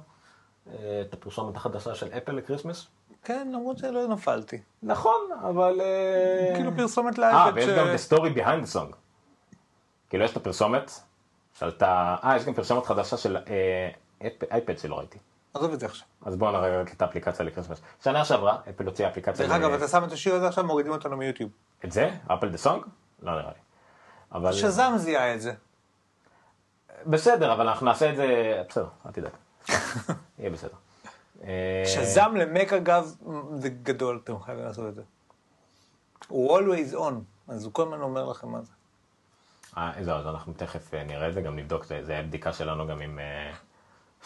אה, את הפרסומת החדשה של אפל לקריסמס. כן, למרות שלא נפלתי. נכון, אבל... אה, כאילו פרסומת אה, לאייפד ויש ש... גם the story behind the song. כאילו יש את הפרסומת, שעלתה, אה, יש גם פרסומת חדשה של אה, אייפד שלא ראיתי. עזוב את זה עכשיו. אז בואו נראה את האפליקציה לקריסמס. שנה שעברה, אפל הוציאה אפליקציה... דרך אגב, אתה שם את השיר הזה עכשיו, מורידים אותנו מיוטיוב. את זה? אפל דה סונג? לא נראה לי. אבל... שזם זיהה את זה. בסדר, אבל אנחנו נעשה את זה... בסדר, אל תדאג. (laughs) יהיה בסדר. אה, שזם למק אגב, זה גדול, אתם חייבים לעשות את זה. הוא always on, אז הוא כל הזמן אומר לכם מה זה. אה, זהו, אז אנחנו תכף אה, נראה את זה, גם נבדוק, זה, זה בדיקה שלנו גם אם אה,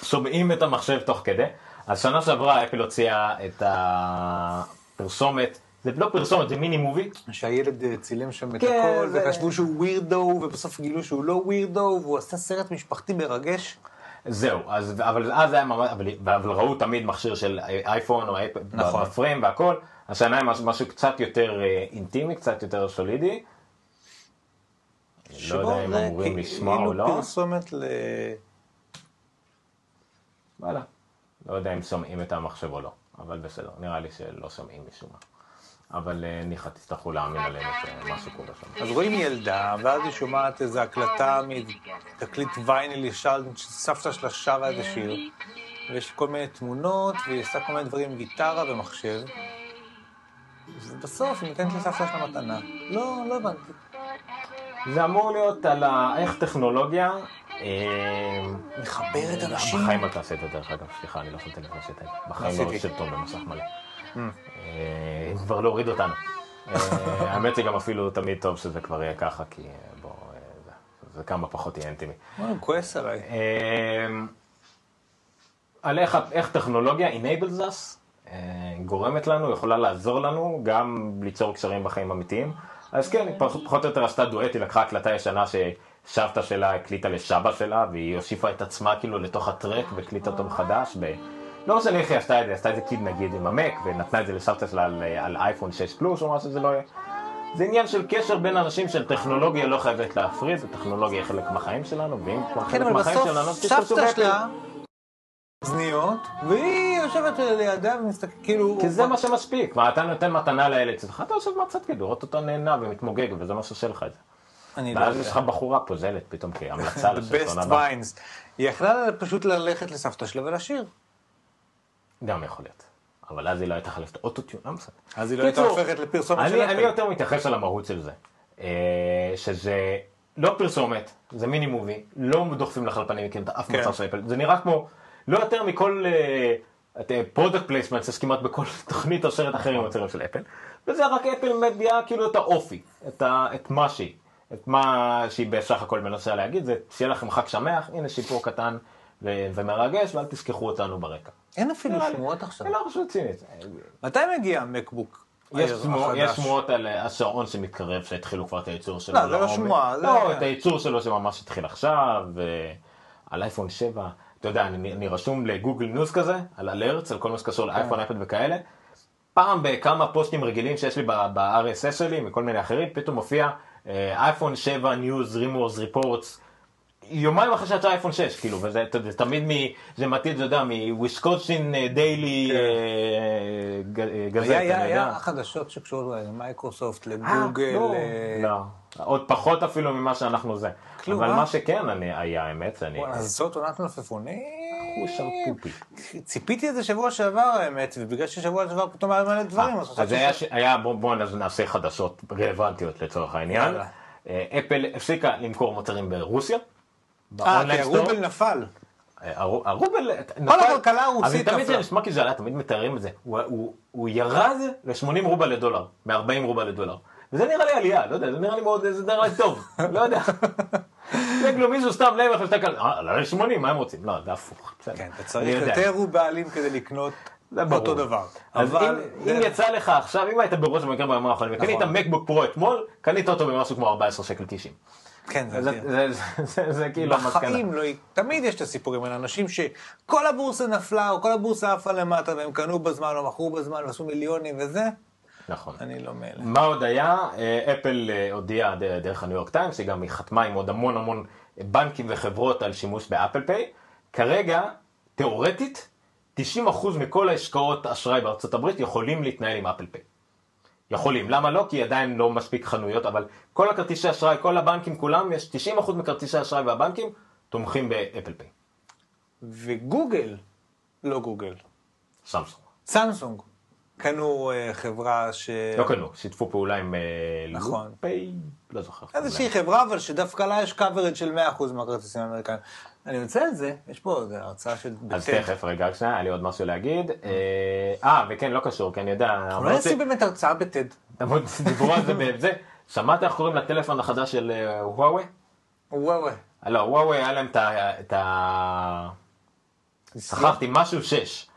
שומעים את המחשב תוך כדי. אז שנה שעברה אפל הוציאה את הפרסומת, זה לא פרסומת, זה מיני מובי. שהילד צילם שם את כן, הכל, וחשבו שהוא ווירדו, ובסוף גילו שהוא לא ווירדו, והוא עשה סרט משפחתי מרגש. זהו, אז, אבל אז היה ממש, אבל, אבל ראו תמיד מכשיר של אייפון או אייפד נכון. בפריים והכל, השנה עם משהו קצת יותר אינטימי, קצת יותר סולידי. אני לא יודע אם אמורים לשמוע או כאילו לא. פרסומת ל... וואלה. לא יודע אם שומעים את המחשב או לא, אבל בסדר, נראה לי שלא שומעים משום מה. אבל אה, ניחא תצטרכו להאמין עלינו שמשהו קורה שם. אז רואים ילדה, ואז היא שומעת איזו הקלטה מתקליט וייניל ישן, שסבתא שלה שרה איזה שיר, ויש כל מיני תמונות, והיא עושה כל מיני דברים עם גיטרה ומחשב, ובסוף היא נותנת לסבתא שלה מתנה. לא, לא הבנתי. זה אמור להיות על ה- איך טכנולוגיה... אה, מחברת אנשים. בחיים אל תעשה את זה דרך אגב, סליחה, אני לא לב שעשית את זה. בחיים לא עשיתי. סרטון במסך מלא. אה, כבר להוריד אותנו. אה, (laughs) האמת שגם אפילו תמיד טוב שזה כבר יהיה ככה, כי אה, בוא, אה, זה- כמה פחות יהיה אינטימי. הוא כועס עליי. על איך, טכנולוגיה enables us, אה, גורמת לנו, יכולה לעזור לנו גם ליצור קשרים בחיים אמיתיים. אז כן, היא פחות, או יותר עשתה דואט, היא לקחה הקלטה ישנה שסבתא שלה הקליטה לסבא שלה, והיא הוסיפה את עצמה כאילו לתוך הטרק והקליטה אותו מחדש. ב... לא משנה איך היא עשתה את זה, עשתה את זה קיד נגיד עם המק, ונתנה את זה לסבתא שלה על, על אייפון 6 פלוס או מה שזה לא יהיה. זה עניין של קשר בין אנשים של טכנולוגיה לא חייבת להפריד, וטכנולוגיה היא חלק מהחיים שלנו, ואם כבר כן, חלק אבל מהחיים בסוף שלנו, אז תשתמשו סבתא באפל. שלה, אוזניות, והיא יושבת לידה ומסתכלת, כאילו... כי זה מה שמספיק, מה אתה נותן מתנה לילד שלך, אתה יושב מהצד כאילו, לראות אותו נהנה ומתמוגג, וזה מה שעושה לך את זה. אני לא ואז יודע. יש לך בחורה פוזלת פתאום כהמלצה The לסרטון best הבא. vines. היא יכלה פשוט ללכת לסבתא שלה ולשיר. גם יכול להיות. אבל אז היא לא הייתה חלפת אוטוטיון, לא בסדר. אז היא לא הייתה הופכת לפרסומת של אני. יותר מתייחס על המהות של זה. אה, שזה לא פרסומת, זה mini movie, לא דוחפים לך לפנים מכם את אף כן. מוצר של אפל, זה נראה כמו, לא יותר מכל product placement, זה כמעט בכל (laughs) תוכנית או סרט אחר עם מוצרים של אפל, וזה רק אפל מביאה כאילו את האופי, את ה- את מה שהיא, את מה שהיא בסך הכל מנסה להגיד, זה שיהיה לכם חג שמח, הנה שיפור קטן ו- ומרגש, ואל תשכחו אותנו ברקע. אין אפילו. שמועות עכשיו. זה לא משהו רציני. מתי מגיע המקבוק? יש יש שמועות על אה, השעון שמתקרב, שהתחילו כבר את הייצור שלו. לא, זה לא. שמועה, זה- לא, את הייצור שלו שממש התחיל עכשיו, על אייפון 7, אתה יודע, אני, אני רשום לגוגל ניוז כזה, על alerts, על כל מה שקשור לאייפון, אייפד וכאלה. פעם בכמה פוסטים רגילים שיש לי ב-RSS שלי, מכל מיני אחרים, פתאום מופיע אה, אייפון 7 news, rumors, reports. יומיים אחרי שיצא אייפון 6, כאילו, וזה אתה יודע, תמיד מ... זה מתאים, אתה יודע, מוויסקונסין דיילי גזט, היה- אני היה היה יודע. חדשות שקשורות למייקרוסופט, אה, לגוגל. לא, אה, לא, עוד פחות אפילו ממה שאנחנו זה. כלום, אבל אה? מה שכן אני- היה, האמת, אני... וואלה, זאת עונת מלפפונים. שרפופי. ציפיתי לזה שבוע שעבר האמת, ובגלל ששבוע שעבר פתאום היה מלא דברים, אז אז היה, ש... ש- היה בוא, בוא נ- נעשה חדשות רלוונטיות לצורך העניין. אה, אפל הפסיקה למכור מוצרים ברוסיה. אה, כי. הרובל נפל. אה, הרו- הרובל נפל. הכלכלה הרוסית אבל תמיד נפלה. זה נשמע כי זה עלה, תמיד מתארים את זה. הוא ירד ל-80 רובל לדולר, מ-40 רובל לדולר. וזה נראה לי עלייה, לא יודע, זה נראה לי מאוד, זה נראה לי טוב, לא יודע. (laughs) זה כאילו מישהו סתם לב איך להסתכל, אה, עלה ל-80, מה הם רוצים? לא, זה הפוך. בסדר. כן, אתה צריך. יותר רובלים כדי לקנות. אותו דבר. אז. אם, יצא לך עכשיו, אם היית ברוסיה במקרה בימים האחרונים, וקנית נכון. מקבוק פרו אתמול, קנית אותו במשהו כמו 14 שקל 90. כן, זה זה-. זה- זה- זה- כאילו המסקנה. בחיים לא... תמיד יש את הסיפורים האלה, אנשים שכל הבורסה נפלה, או כל הבורסה עפה למטה, והם קנו בזמן, או מכרו בזמן, ועשו מיליונים וזה, נכון. אני לא מאלה. מה עוד היה? אה, אפל אה, הודיעה דרך הניו יורק טיימס, היא גם חתמה עם עוד המון המון בנקים וחברות על שימוש באפל פיי. כרגע, תאורטית, 90% מכל העסקאות אשראי בארצות הברית יכולים להתנהל עם אפל פיי. יכולים, למה לא? כי עדיין לא מספיק חנויות, אבל כל הכרטיסי אשראי, כל הבנקים כולם, יש 90% מכרטיסי אשראי והבנקים תומכים באפל פיי. וגוגל, לא גוגל, סמסונג. סמסונג, קנו אה, חברה ש... לא קנו, שיתפו פעולה עם אה, נכון. לופ פיי, לא זוכר. איזושהי חברה, אבל שדווקא לה יש coverage של 100% מהכרטיסים האמריקאים. אני רוצה את זה, יש פה איזה הרצאה של... אז. תכף, רגע, שנייה, היה לי עוד משהו להגיד. אה, אה, וכן, לא קשור, כי אני יודע, אולי אמרתי- נעשים באמת הרצאה בטד. דיברו על זה בזה. שמעת איך קוראים לטלפון החדש של וואוי? וואי וואי. לא, וואוי היה להם את ה... שכחתי, משהו 6.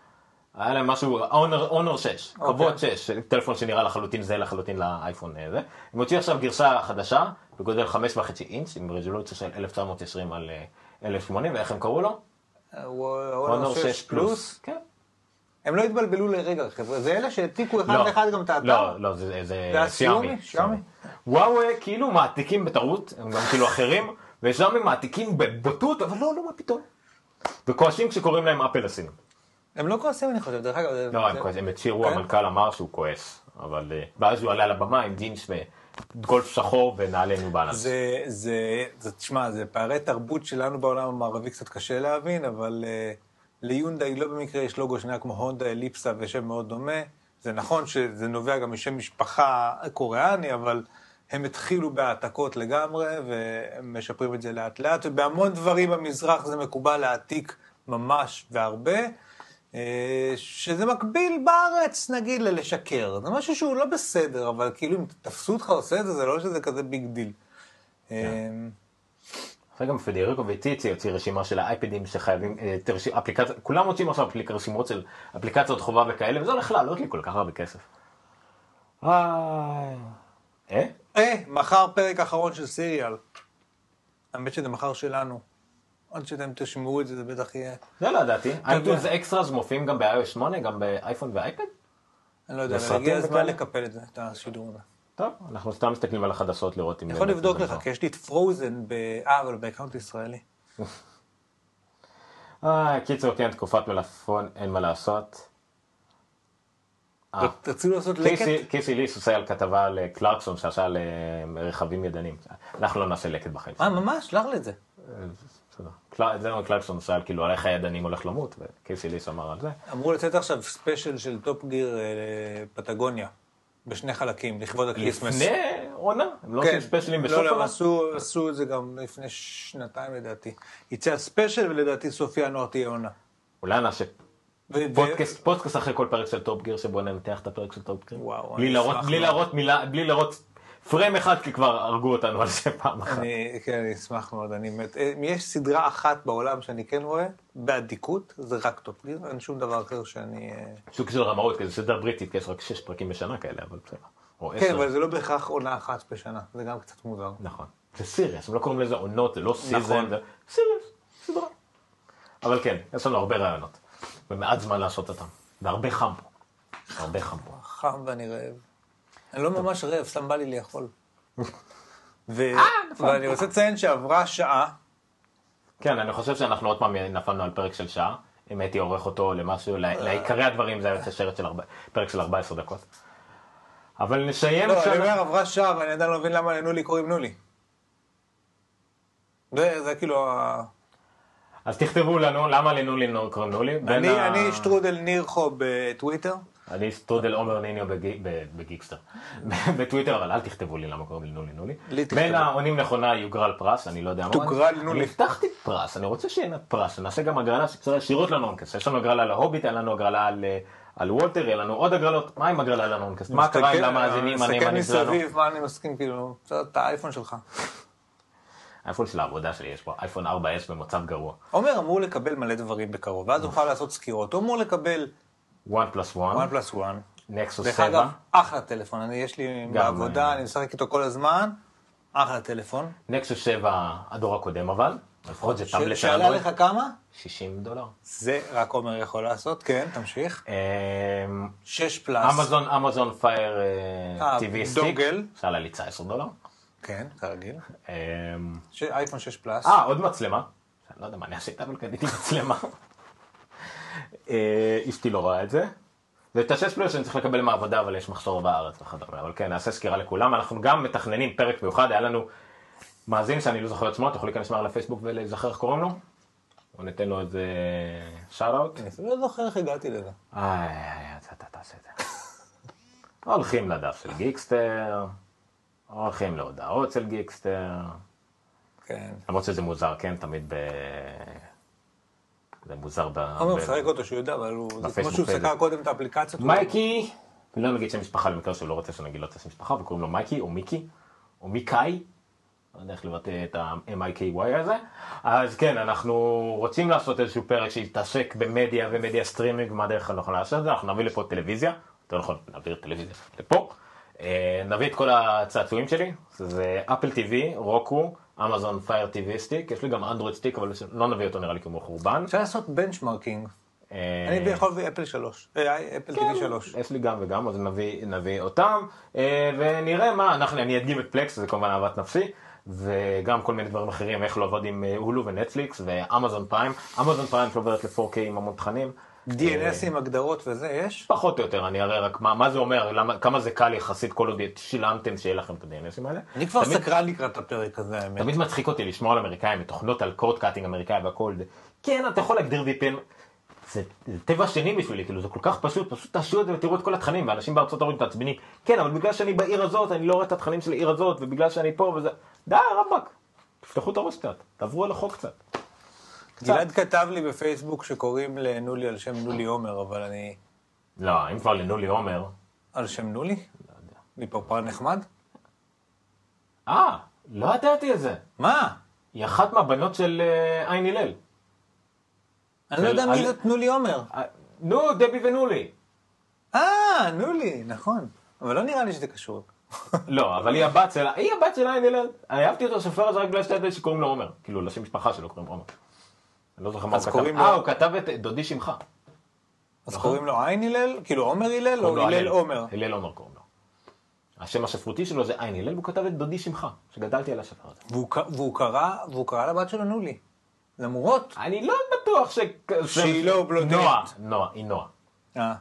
היה להם משהו, אונר, אונר 6, אוקיי. כבוד 6, טלפון שנראה לחלוטין זה לחלוטין לאייפון אה, זה. הם הוציאו עכשיו גרסה חדשה, בגודל 5.5 אינץ', עם רזולוציה של 1920 על אה, 1080, ואיך הם קראו לו? אונר אונר 6 6 פלוס. כן. הם לא התבלבלו לרגע, חבר'ה, זה אלה שהעתיקו אחד לא, לאחד גם את האתר. לא, לא, זה, זה, זה. סיאמי? וואוי כאילו מעתיקים בטעות, הם גם כאילו אחרים, ושם הם מעתיקים בבוטות, אבל לא, לא, מה פתאום. וכועסים כשקוראים להם אפל הסינים. הם לא כועסים אני חושב, דרך אגב. לא, הם כועסים, הם הצהירו, כן? המנכ"ל אמר שהוא כועס, אבל... אה, ואז הוא עלה לבמה עם ג'ינס וגולף שחור ונעלי ניו בלנס. זה, זה, זה, תשמע, זה פערי תרבות שלנו בעולם המערבי קצת קשה להבין, אבל uh, ליונדאי לא במקרה יש לוגו שנראה כמו הונדה אליפסה ושם מאוד דומה. זה נכון שזה נובע גם משם משפחה קוריאני, אבל הם התחילו בהעתקות לגמרי, והם משפרים את זה לאט לאט, ובהמון דברים במזרח זה מקובל להעתיק ממש והרבה. אה, שזה מקביל בארץ, נגיד, ללשקר. זה משהו שהוא לא בסדר, אבל כאילו אם תפסו אותך עושה את זה, זה לא שזה כזה big deal. אה, אחרי גם פדריקו ויטיצ'י הוציא רשימה של האייפדים שחייבים, אה, אפליקציה, כולם מוצאים עכשיו רשימות של אפליקציות חובה וכאלה, וזה הולך לעלות לי כל כך הרבה כסף. אה? אה, מחר פרק אחרון של סיריאל. האמת שזה מחר שלנו. עד שאתם תשמעו את זה, זה בטח יהיה... זה לא ידעתי. יודע. אייטיונס אקסטרס מופיעים גם ב-iOS 8, גם באייפון ואייפד? אני לא יודע, אבל הגיע הזמן? לקפל את זה, את השידור הזה. טוב, אנחנו סתם מסתכלים על החדשות לראות אם... אני יכול לבדוק לך, נכון. כי יש לי את פרוזן, ב... אה, אבל ב account ישראלי. (laughs) אה, קיצור, כן, תקופת מלפפון, אין מה לעשות. אה. רצינו לעשות לקט? קייסי- ליס עושה על כתבה על קלרקסון שעשה על אה, רכבים ידניים. אנחנו לא נעשה לקט בחיים. אה, ממש? שלח לי את זה. בסדר. קל- זה מה קלרקסון עושה על כאילו על איך הידנים הולך למות, וקייסי ליס אמר על זה. אמור לצאת עכשיו ספיישל של טופ גיר אה, פטגוניה, בשני חלקים, לכבוד הקריסמס. לפני עונה? הם לא כן. עושים ספיישלים בסוף לא, לא, הם עונה? עשו, את זה גם לפני שנתיים לדעתי. יצא הספיישל ולדעתי סוף ינואר תהיה עונה. אולי נעשה פודקאסט אחרי כל פרק של טופ גיר שבו ננתח את הפרק של טופ גיר. וואו, בלי. להראות מילה, בלי להראות פריים אחד כי כבר הרגו אותנו על זה פעם אחת. אני, כן, אני אשמח מאוד, אני מת. אה, יש סדרה אחת בעולם שאני כן רואה, באדיקות, זה רק טופ גיר, אין שום דבר אחר שאני... אה, סוג של רמאות, כי זה סדרה בריטית, כי יש רק שש פרקים בשנה כאלה, אבל בסדר. כן. אבל זה לא בהכרח עונה אחת בשנה, זה גם קצת מוזר. נכון. זה series, הם לא קוראים לזה עונות, זה לא season, נכון. זה series, סדרה. אבל כן, יש לנו הרבה רעיונות. ומעט זמן לעשות אותם. והרבה חם פה. הרבה חם פה. חם ואני רעב. אני לא ממש רעב, סתם בא לי לאכול. (laughs) ו... נכון. ואני רוצה לציין שעברה שעה, כן, אני חושב שאנחנו עוד פעם נפלנו על פרק של שעה. אם הייתי עורך אותו למשהו, ל- לעיקרי הדברים זה היה יוצא שרת של פרק של 14 דקות. אבל נסיים לא, אני אומר עברה שעה ואני עדיין לא מבין למה לנולי קוראים נולי. זה, כאילו ה... אז תכתבו לנו למה לנולי נו- קוראים נולי. אני, שטרודל נירחו בטוויטר. אני סטרודל עומר ניניו בגיקסטר. (laughs) בטוויטר, אבל אל תכתבו לי למה קוראים לי נולי נולי. בין העונים נכונה יוגרל פרס, אני לא יודע מה. תוגרל נולי. אני הבטחתי פרס, אני רוצה שיהיה פרס, שנעשה גם הגרלה שקצרה ישירות לנונקס. יש לנו הגרלה להוביט, אין לנו הגרלה על... אה, על וולטר, יהיה לנו עוד הגרלות, מה עם הגרלה לנונקס? מה קרה עם מסתכל- המאזינים מסתכל הנאמנים שלנו? מסביב, מה אני מסכים, כאילו, בסדר, את האייפון שלך. האייפון של העבודה שלי, יש פה אייפון 4S במצב גרוע. עומר אמור לקבל מלא דברים בקרוב, ואז הוא יוכל לעשות סקירות. הוא אמור לקבל 1 פלוס 1, one plus one. נקסוס דרך 7, אגב, אחלה טלפון, אני, יש לי בעבודה, אני משחק איתו כל הזמן, אחלה טלפון. נקסוס 7 הדור הקודם אבל, לפחות זה טאבלט של שעלה לך כמה? 60 דולר. זה רק עומר יכול לעשות, כן, תמשיך. אמ, 6 פלאס. אמזון, אמזון פייר TV סטיק, dongle. שעלה לי 19 דולר. כן, כרגיל. אמ, אייפון 6 פלאס. אה, עוד מצלמה. לא יודע מה אני אעשה איתה, אבל קניתי מצלמה. אה, אשתי לא רואה את זה. ואת השש פלוס אני צריך לקבל מהעבודה, אבל יש מחסור בארץ וכדומה. אבל כן, נעשה סקירה לכולם. אנחנו גם מתכננים פרק מיוחד, היה לנו מאזין שאני לא זוכר את שמו, אתה יכול להיכנס מהר לפייסבוק ולהיזכר איך קוראים לו? או ניתן לו איזה shout out? אני לא זוכר איך הגעתי לזה. איי, איי, אתה תעשה את זה. הולכים לדף של גיקסטר, הולכים להודעות של גיקסטר, כן. למרות שזה מוזר, כן, תמיד ב... זה מוזר ב... עומר ב- משחק אותו שהוא יודע, אבל הוא... זה כמו שהוא. סקר קודם את האפליקציות. הוא- מייקי, לא נגיד שם משפחה למקרה שהוא לא רוצה שנגיד לו את השם משפחה, וקוראים לו מייקי או מיקי, או מיקאי, לא יודע איך לבטא את ה-M-I-K-Y הזה, אז כן, אנחנו רוצים לעשות איזשהו פרק שיתעסק במדיה ומדיה סטרימינג, מה הדרך הנכונה לעשות את זה, אנחנו נביא לפה טלוויזיה, יותר נכון, נעביר טלוויזיה לפה, אה, נביא את כל הצעצועים שלי, זה Apple TV, Roku, Amazon Fire TV Stick, יש לי גם אנדרואיד stick, אבל לא נביא אותו נראה לי כמו חורבן. אפשר לעשות benchmarking. אה, אני יכול להביא Apple 3. אה, Apple כן, TV 3. יש לי גם וגם, אז נביא, אותם, אה, ונראה מה, אנחנו, אני אדגים את Plex, זה כמובן אהבת נפשי, וגם כל מיני דברים אחרים, איך לעבוד עם אה, Hulu ו Netflix ו Amazon Prime, Amazon Prime שעוברת ל-4K עם המון תכנים. אה, DNS עם הגדרות וזה, יש? פחות או יותר, אני אראה רק מה, מה זה אומר, למה, כמה זה קל יחסית כל עוד שילמתם שיהיה לכם את ה-DNSים האלה. אני כבר תמיד- סקרן לקראת הפרק הזה, האמת. תמיד מצחיק אותי לשמוע על אמריקאים, תוכנות על cord cutting אמריקאי והכל, זה- כן, אתה יכול להגדיר VPN, זה, זה טבע שני בשבילי, כאילו זה כל כך פשוט, פשוט תעשו את זה ותראו את כל התכנים, ואנשים בארצות הברית מתעצבנים, כן, אבל בגלל שאני בעיר הזאת, אני לא רואה את התכנים של העיר הזאת, ובגלל שאני פה וזה, די, רבאק, תפתחו את הראש קצת, תעברו על החוק קצת. גלעד כתב לי בפייסבוק שקוראים לנולי על שם נולי עומר, אבל אני... לא, אם כבר לנולי עומר, על שם נולי? לא יודע. מפרפר נחמד? אה, לא ידעתי את זה, מה? היא אחת מהבנות של אה, עין הלל. אני לא יודע מי זאת נולי עומר. אה, נו, דבי ונולי. אה, נולי, נכון. אבל לא נראה לי שזה קשור. (laughs) לא, אבל היא הבת שלה, היא הבת של עין הלל. אהבתי את הסופר הזה רק בגלל שאתה יודע שקוראים לו עומר. כאילו, לשם משפחה שלו קוראים עומר. אני לא זוכר מה הוא כתב. אה, הוא כתב את דודי שמך. אז נכון. קוראים לו עין הלל? כאילו עומר הלל או הלל עומר? הלל עומר קוראים לו. השם הספרותי שלו זה עין הלל, והוא כתב את דודי שמך, שגדלתי על הספר הזה. והוא קרא, לבת שלו נולי. למרות. אני לא בטוח ש... שהיא לא בלונדינית. נועה, נועה, היא נועה. אה.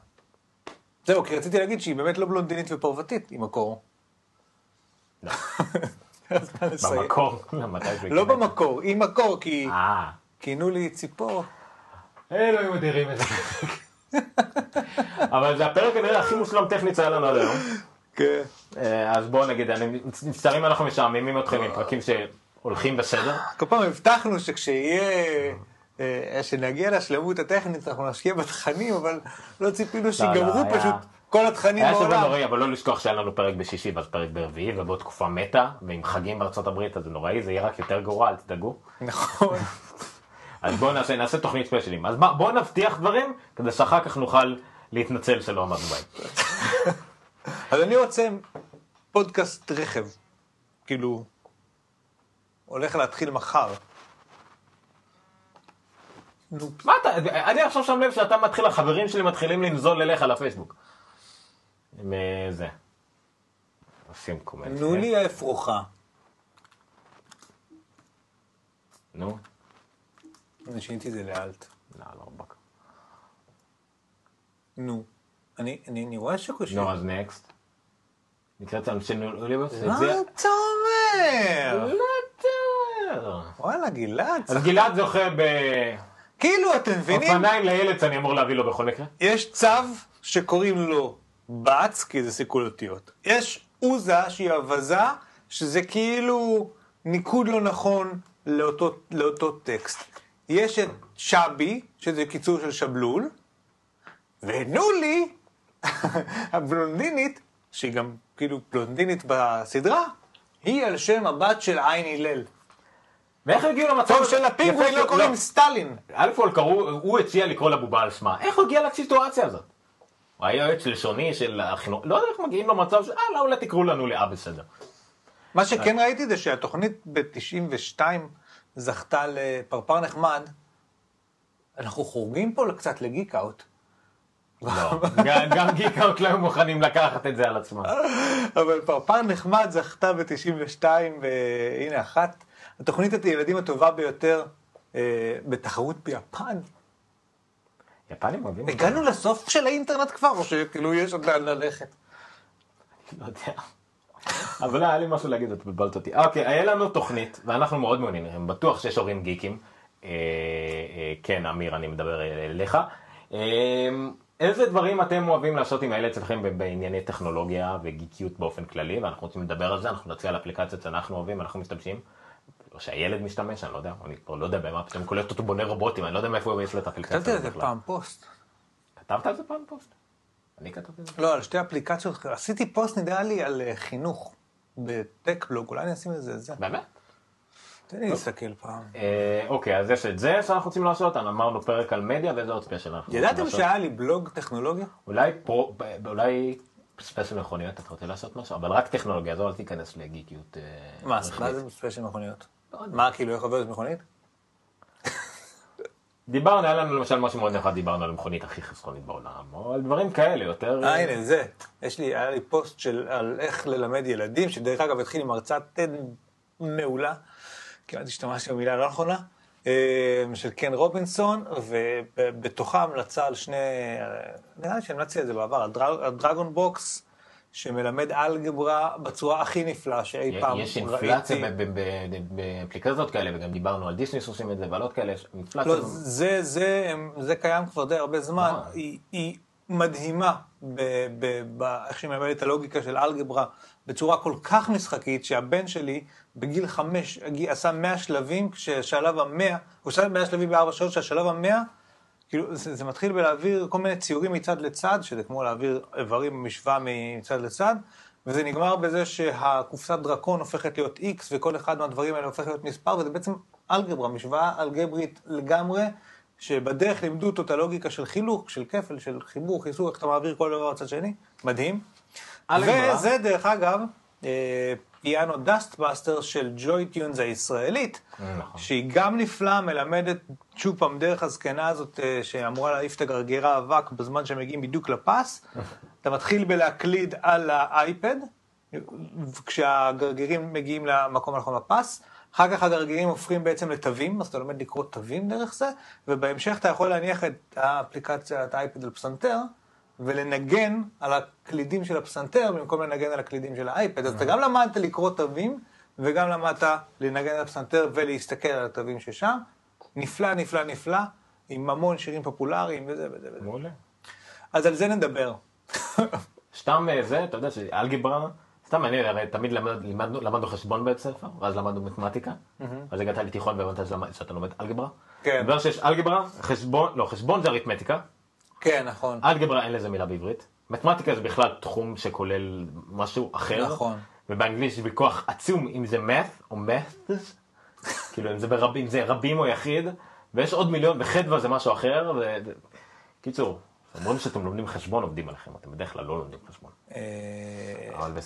זהו, כי רציתי להגיד שהיא באמת לא בלונדינית ופרוותית, עם מקור. לא. (laughs) במקור, (laughs) מתי זה לא? במקור, עם מקור, כי אה. כי נולי היא ציפור. אלוהים אדירים איזה. אבל זה הפרק כנראה הכי מושלם טכנית שהיה לנו עד היום. כן. אה, אז בואו נגיד, אני מצטער אם אנחנו משעממים אתכם עם פרקים שהולכים בסדר. כל פעם הבטחנו שכשיהיה, אה, שנגיע לשלמות הטכנית אנחנו נשקיע בתכנים, אבל לא ציפינו שיגמרו היה- פשוט כל התכנים היה שווה בעולם. נוראי, אבל לא לשכוח שהיה לנו פרק בשישי ואז פרק ברביעי ובעוד תקופה מתה ועם חגים בארצות הברית אז זה נוראי, זה יהיה רק יותר גרוע, אל תדאגו. נכון. אז בואו נעשה, נעשה תוכנית ספיישלים. אז בואו נבטיח דברים כדי שאחר כך נוכל להתנצל שלא אמרנו בהם. (laughs) אז אני רוצה פודקאסט רכב. כאילו, הולך להתחיל מחר. נו, מה אתה, אני עכשיו שם לב שאתה מתחיל, החברים שלי מתחילים לנזול אליך לפייסבוק. אה, זה. עושים קומנט. תנו לי האפרוחה. נו, אני שיניתי את זה לאלט. לא, לא. נו. אני, אני, אני רואה שקושי. נו, אז נקסט. נקראת על שם אוליבוס? מה אתה אומר? לא יותר. וואלה, גלעד. אז גלעד זוכה כאילו, אתם מבינים? באופניים לילד שאני אמור להביא לו בכל מקרה. יש צו שקוראים לו בץ, כי זה סיכול אותיות. יש עוזה שהיא אווזה, שזה כאילו ניקוד לא נכון לאותו, לאותו טקסט. יש את שבי, שזה קיצור של שבלול, ונולי, (laughs) הבלונדינית, שהיא גם כאילו בלונדינית בסדרה, היא על שם הבת של עין הלל. ואיך הגיעו למצב... טוב שלפינגווין יפה, לא קוראים סטלין. א' כל קראו, הוא הציע לקרוא לבובה על שמה. איך הוא הגיע לסיטואציה הזאת? הוא היה יועץ לשוני של החינוך, לא יודע איך מגיעים למצב של, אה, אולי תקראו לנו לאה בסדר. מה שכן ראיתי זה שהתוכנית ב-92 זכתה לפרפר נחמד. אנחנו חורגים פה קצת לגיק אאוט. לא, גם- גם גיקאוט לא היו מוכנים לקחת את זה על עצמם. אבל פרפר נחמד זכתה ב-92, והנה אחת, התוכנית הילדים הטובה ביותר אה, בתחרות ביפן. יפנים אוהבים, הגענו לסוף של האינטרנט כבר, או שכאילו יש עוד לאן ללכת? לא יודע. אבל לא, היה לי משהו להגיד, את בלבלת אותי. אוקיי, היה לנו תוכנית, ואנחנו מאוד מעוניינים, בטוח שיש הורים גיקים. אה, אה, כן, אמיר, אני מדבר אליך. אה, איזה דברים אתם אוהבים לעשות עם הילד שלכם בענייני טכנולוגיה וגיקיות באופן כללי, ואנחנו רוצים לדבר על זה, אנחנו נציע על אפליקציות שאנחנו אוהבים, אנחנו משתמשים. או שהילד משתמש, אני לא יודע, אני כבר לא יודע במה, פתאום קולט אותו בונה רובוטים, אני לא יודע מאיפה יש לו את האפליקציה כתבתי על זה. פעם פוסט. כתבת על זה פעם פוסט? אני כתבתי על זה? לא, על שתי אפליקציות, עשיתי פוסט נראה לי על אה, חינוך בטקבלוג, אולי אני אשים את זה, זה. באמת? תן לי להסתכל פעם. אה, אוקיי, אז יש את זה שאנחנו רוצים לעשות, אמרנו פרק על מדיה ואיזה עוד special אנחנו רוצים ידעתם לעשות. שהיה לי בלוג טכנולוגיה? אולי ב- אולי special מכוניות, אתה רוצה לעשות משהו? אבל רק טכנולוגיה, אז אל תיכנס לגיקיות. אה, מה. מה זה special מכוניות? מה, כאילו, איך עוברת מכונית? דיברנו, היה לנו למשל משהו מאוד נחמד, דיברנו על המכונית הכי חסכונית בעולם, או על דברים כאלה, יותר... אה, הנה, זה. יש לי, היה לי פוסט של על איך ללמד ילדים, שדרך אגב התחיל עם הרצאת TED מעולה, כמעט השתמשתי במילה לא נכונה, אה, של קן רובינסון, ובתוכה המלצה על שני, נראה לי שהמלצתי על זה בעבר, על DragonBox, שמלמד אלגברה בצורה הכי נפלאה שאי פעם יש אינפלציה ראיתי. ב- ב- באפליקציות כאלה, וגם דיברנו על דיסניס עושים את זה, ועל עוד כאלה, יש אינפלציה. לא, זה, זה, זה קיים כבר די הרבה זמן, אה. היא, היא מדהימה באיך שהיא מלמדת את הלוגיקה של אלגברה בצורה כל כך משחקית, שהבן שלי בגיל חמש עשה 100 שלבים, כשהשלב המאה, הוא עשה 100 שלבים בארבע שעות, שהשלב המאה, כאילו זה, זה מתחיל בלהעביר כל מיני ציורים מצד לצד, שזה כמו להעביר איברים במשוואה מצד לצד, וזה נגמר בזה שהקופסת דרקון הופכת להיות X, וכל אחד מהדברים האלה הופך להיות מספר, וזה בעצם אלגברה, משוואה אלגברית לגמרי, שבדרך לימדו אותו את הלוגיקה של חילוק, של כפל, של חיבור, חיסור, איך אתה מעביר כל דבר לצד שני, מדהים. אלגברה. וזה דרך אגב, אה, Piano Dust Buster של JoyTunes הישראלית, נכון. שהיא גם נפלאה, מלמדת שוב פעם דרך הזקנה הזאת אה, שאמורה להעיף את הגרגירי האבק בזמן שהם מגיעים בדיוק לפס. אתה מתחיל בלהקליד על ה iPad, כשהגרגירים מגיעים למקום הנכון בפס. אחר כך הגרגירים הופכים בעצם לתווים, אז אתה לומד לקרוא תווים דרך זה, ובהמשך אתה יכול להניח את האפליקציה, את ה iPad על פסנתר, ולנגן על הקלידים של הפסנתר במקום לנגן על הקלידים של האייפד. אז אתה גם למדת לקרוא תווים, וגם למדת לנגן על הפסנתר ולהסתכל על התווים ששם. נפלא, נפלא, נפלא, עם המון שירים פופולריים וזה וזה וזה. מעולה. אז על זה נדבר. סתם אה, זה, אתה יודע שאלגברה, סתם אני הרי תמיד למד- למדנו חשבון בבית ספר, ואז למדנו מתמטיקה, אז הגעת לתיכון והבנת שאתה לומד אלגברה. כן. דבר שיש אלגברה, חשבון, לא, חשבון זה אריתמטיקה, כן, נכון. אלגברה אין לזה מילה בעברית, מתמטיקה זה בכלל תחום שכולל משהו אחר, נכון. ובאנגלית יש ויכוח עצום אם זה math או maths, (laughs) כאילו אם זה, ברבים, אם זה רבים או יחיד, ויש עוד מיליון, וחדווה זה משהו אחר, ו... קיצור, אומרים שאתם לומדים חשבון, עובדים עליכם, אתם בדרך כלל לא לומדים חשבון. אה.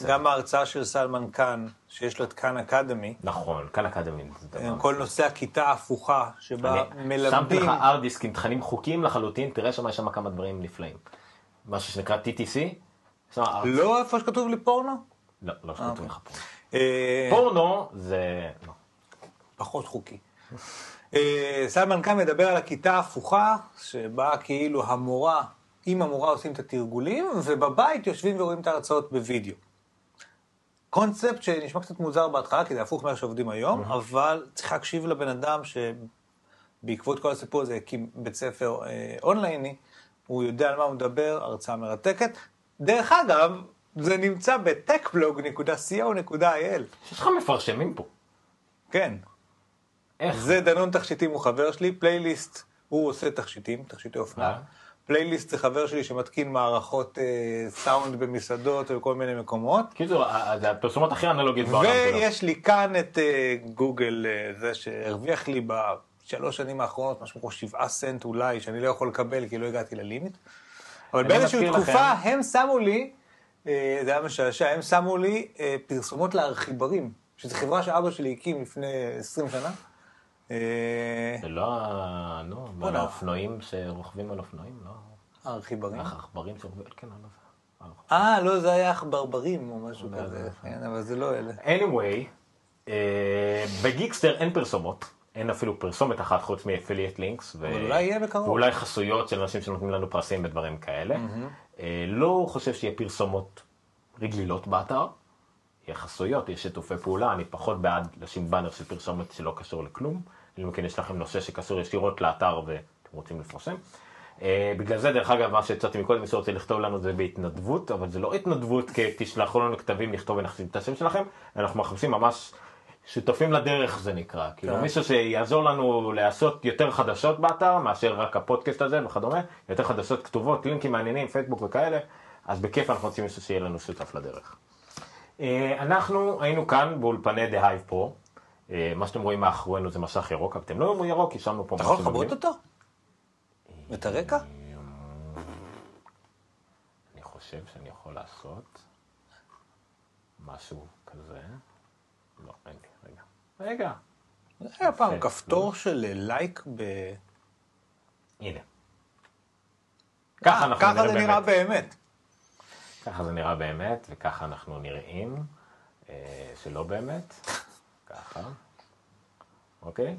גם ההרצאה של סלמן קאן, שיש לו את קאן אקדמי, נכון, כאן אקדמי. דבר- כל נושא הכיתה ההפוכה, שבה אני שמתי מלמדים... לך ארט דיסק עם תכנים חוקיים לחלוטין, תראה שם יש שם כמה דברים נפלאים. משהו שנקרא TTC. לא איפה שכתוב לי פורנו? לא, לא שכתוב לך פורנו. אה, פורנו זה... לא. פחות חוקי. אה, סלמן קאן מדבר על הכיתה ההפוכה, שבה כאילו המורה, עם המורה עושים את התרגולים, ובבית יושבים ורואים את ההרצאות בווידאו. קונספט שנשמע קצת מוזר בהתחלה, כי זה הפוך ממה שעובדים היום, אבל צריך להקשיב לבן אדם שבעקבות כל הסיפור הזה הקים בית ספר אה, אונלייני, הוא יודע על מה הוא מדבר, הרצאה מרתקת. דרך אגב, זה נמצא ב-techblog.co.il. יש לך מפרשמים פה. כן, איך? זה דנון תכשיטים הוא חבר שלי, פלייליסט, הוא עושה תכשיטים, תכשיטי אופנה. אה? פלייליסט זה חבר שלי שמתקין מערכות אה, סאונד במסעדות ובכל מיני מקומות. קיצור, ה- זה הפרסומות הכי אנלוגיות בעולם. כולו. ויש לי כאן את אה, גוגל, אה, זה שהרוויח לי בשלוש שנים האחרונות משהו כמו שבעה סנט אולי, שאני לא יכול לקבל כי לא הגעתי ללימיט. אבל באיזושהי תקופה לכם- הם שמו לי, אה, זה היה משעשע, הם שמו לי אה, פרסומות לארכיברים, שזו חברה שאבא שלי הקים לפני 20 שנה. אה, זה לא. האופנועים שרוכבים על אופנועים? לא? הארכיברים. העכברים שרוכבים? כן, לא יודע. אה, לא, זה היה עכברברים או משהו לא, כזה. כן, אבל זה לא אלה. anyway, אה, בגיקסטר אין פרסומות. אין אפילו פרסומת אחת חוץ מ affiliate links. ו... אולי יהיה בקרוב. ואולי חסויות של אנשים שנותנים לנו פרסים ודברים כאלה. אה, לא חושב שיהיה פרסומות רגילות באתר. יהיה חסויות, יש שיתופי פעולה, אני פחות בעד לשים באנר של פרסומת שלא קשור לכלום. אם כן יש לכם נושא שקשור ישירות לאתר ואתם רוצים לפרסם. אה, בגלל זה, דרך אגב, מה שהצעתי מקודם, מי שרוצה לכתוב לנו זה בהתנדבות, אבל זה לא התנדבות כתשלחו לנו כתבים לכתוב ונחזים את השם שלכם, אנחנו מחפשים ממש שותפים לדרך זה נקרא. כאילו כן. מישהו שיעזור לנו לעשות יותר חדשות באתר מאשר רק הפודקאסט הזה וכדומה, יותר חדשות כתובות, לינקים מעניינים, פייסבוק וכאלה, אז בכיף אנחנו רוצים מישהו שיהיה לנו שותף לדרך. אה, אנחנו היינו כאן באולפני The Hive Pro, מה שאתם רואים מאחורינו זה מסך ירוק, אבל אתם לא רואים ירוק, כי שמנו פה אתה יכול משהו לכבות. אותו? את הרקע? אני חושב שאני יכול לעשות משהו כזה. לא, אין לי, רגע. רגע. זה היה פעם. כפתור של אה, לייק ב... הנה. ככה אנחנו ככה נראה זה נראה באמת. באמת. ככה זה נראה באמת, וככה אנחנו נראים, אה, שלא באמת. ככה. אוקיי?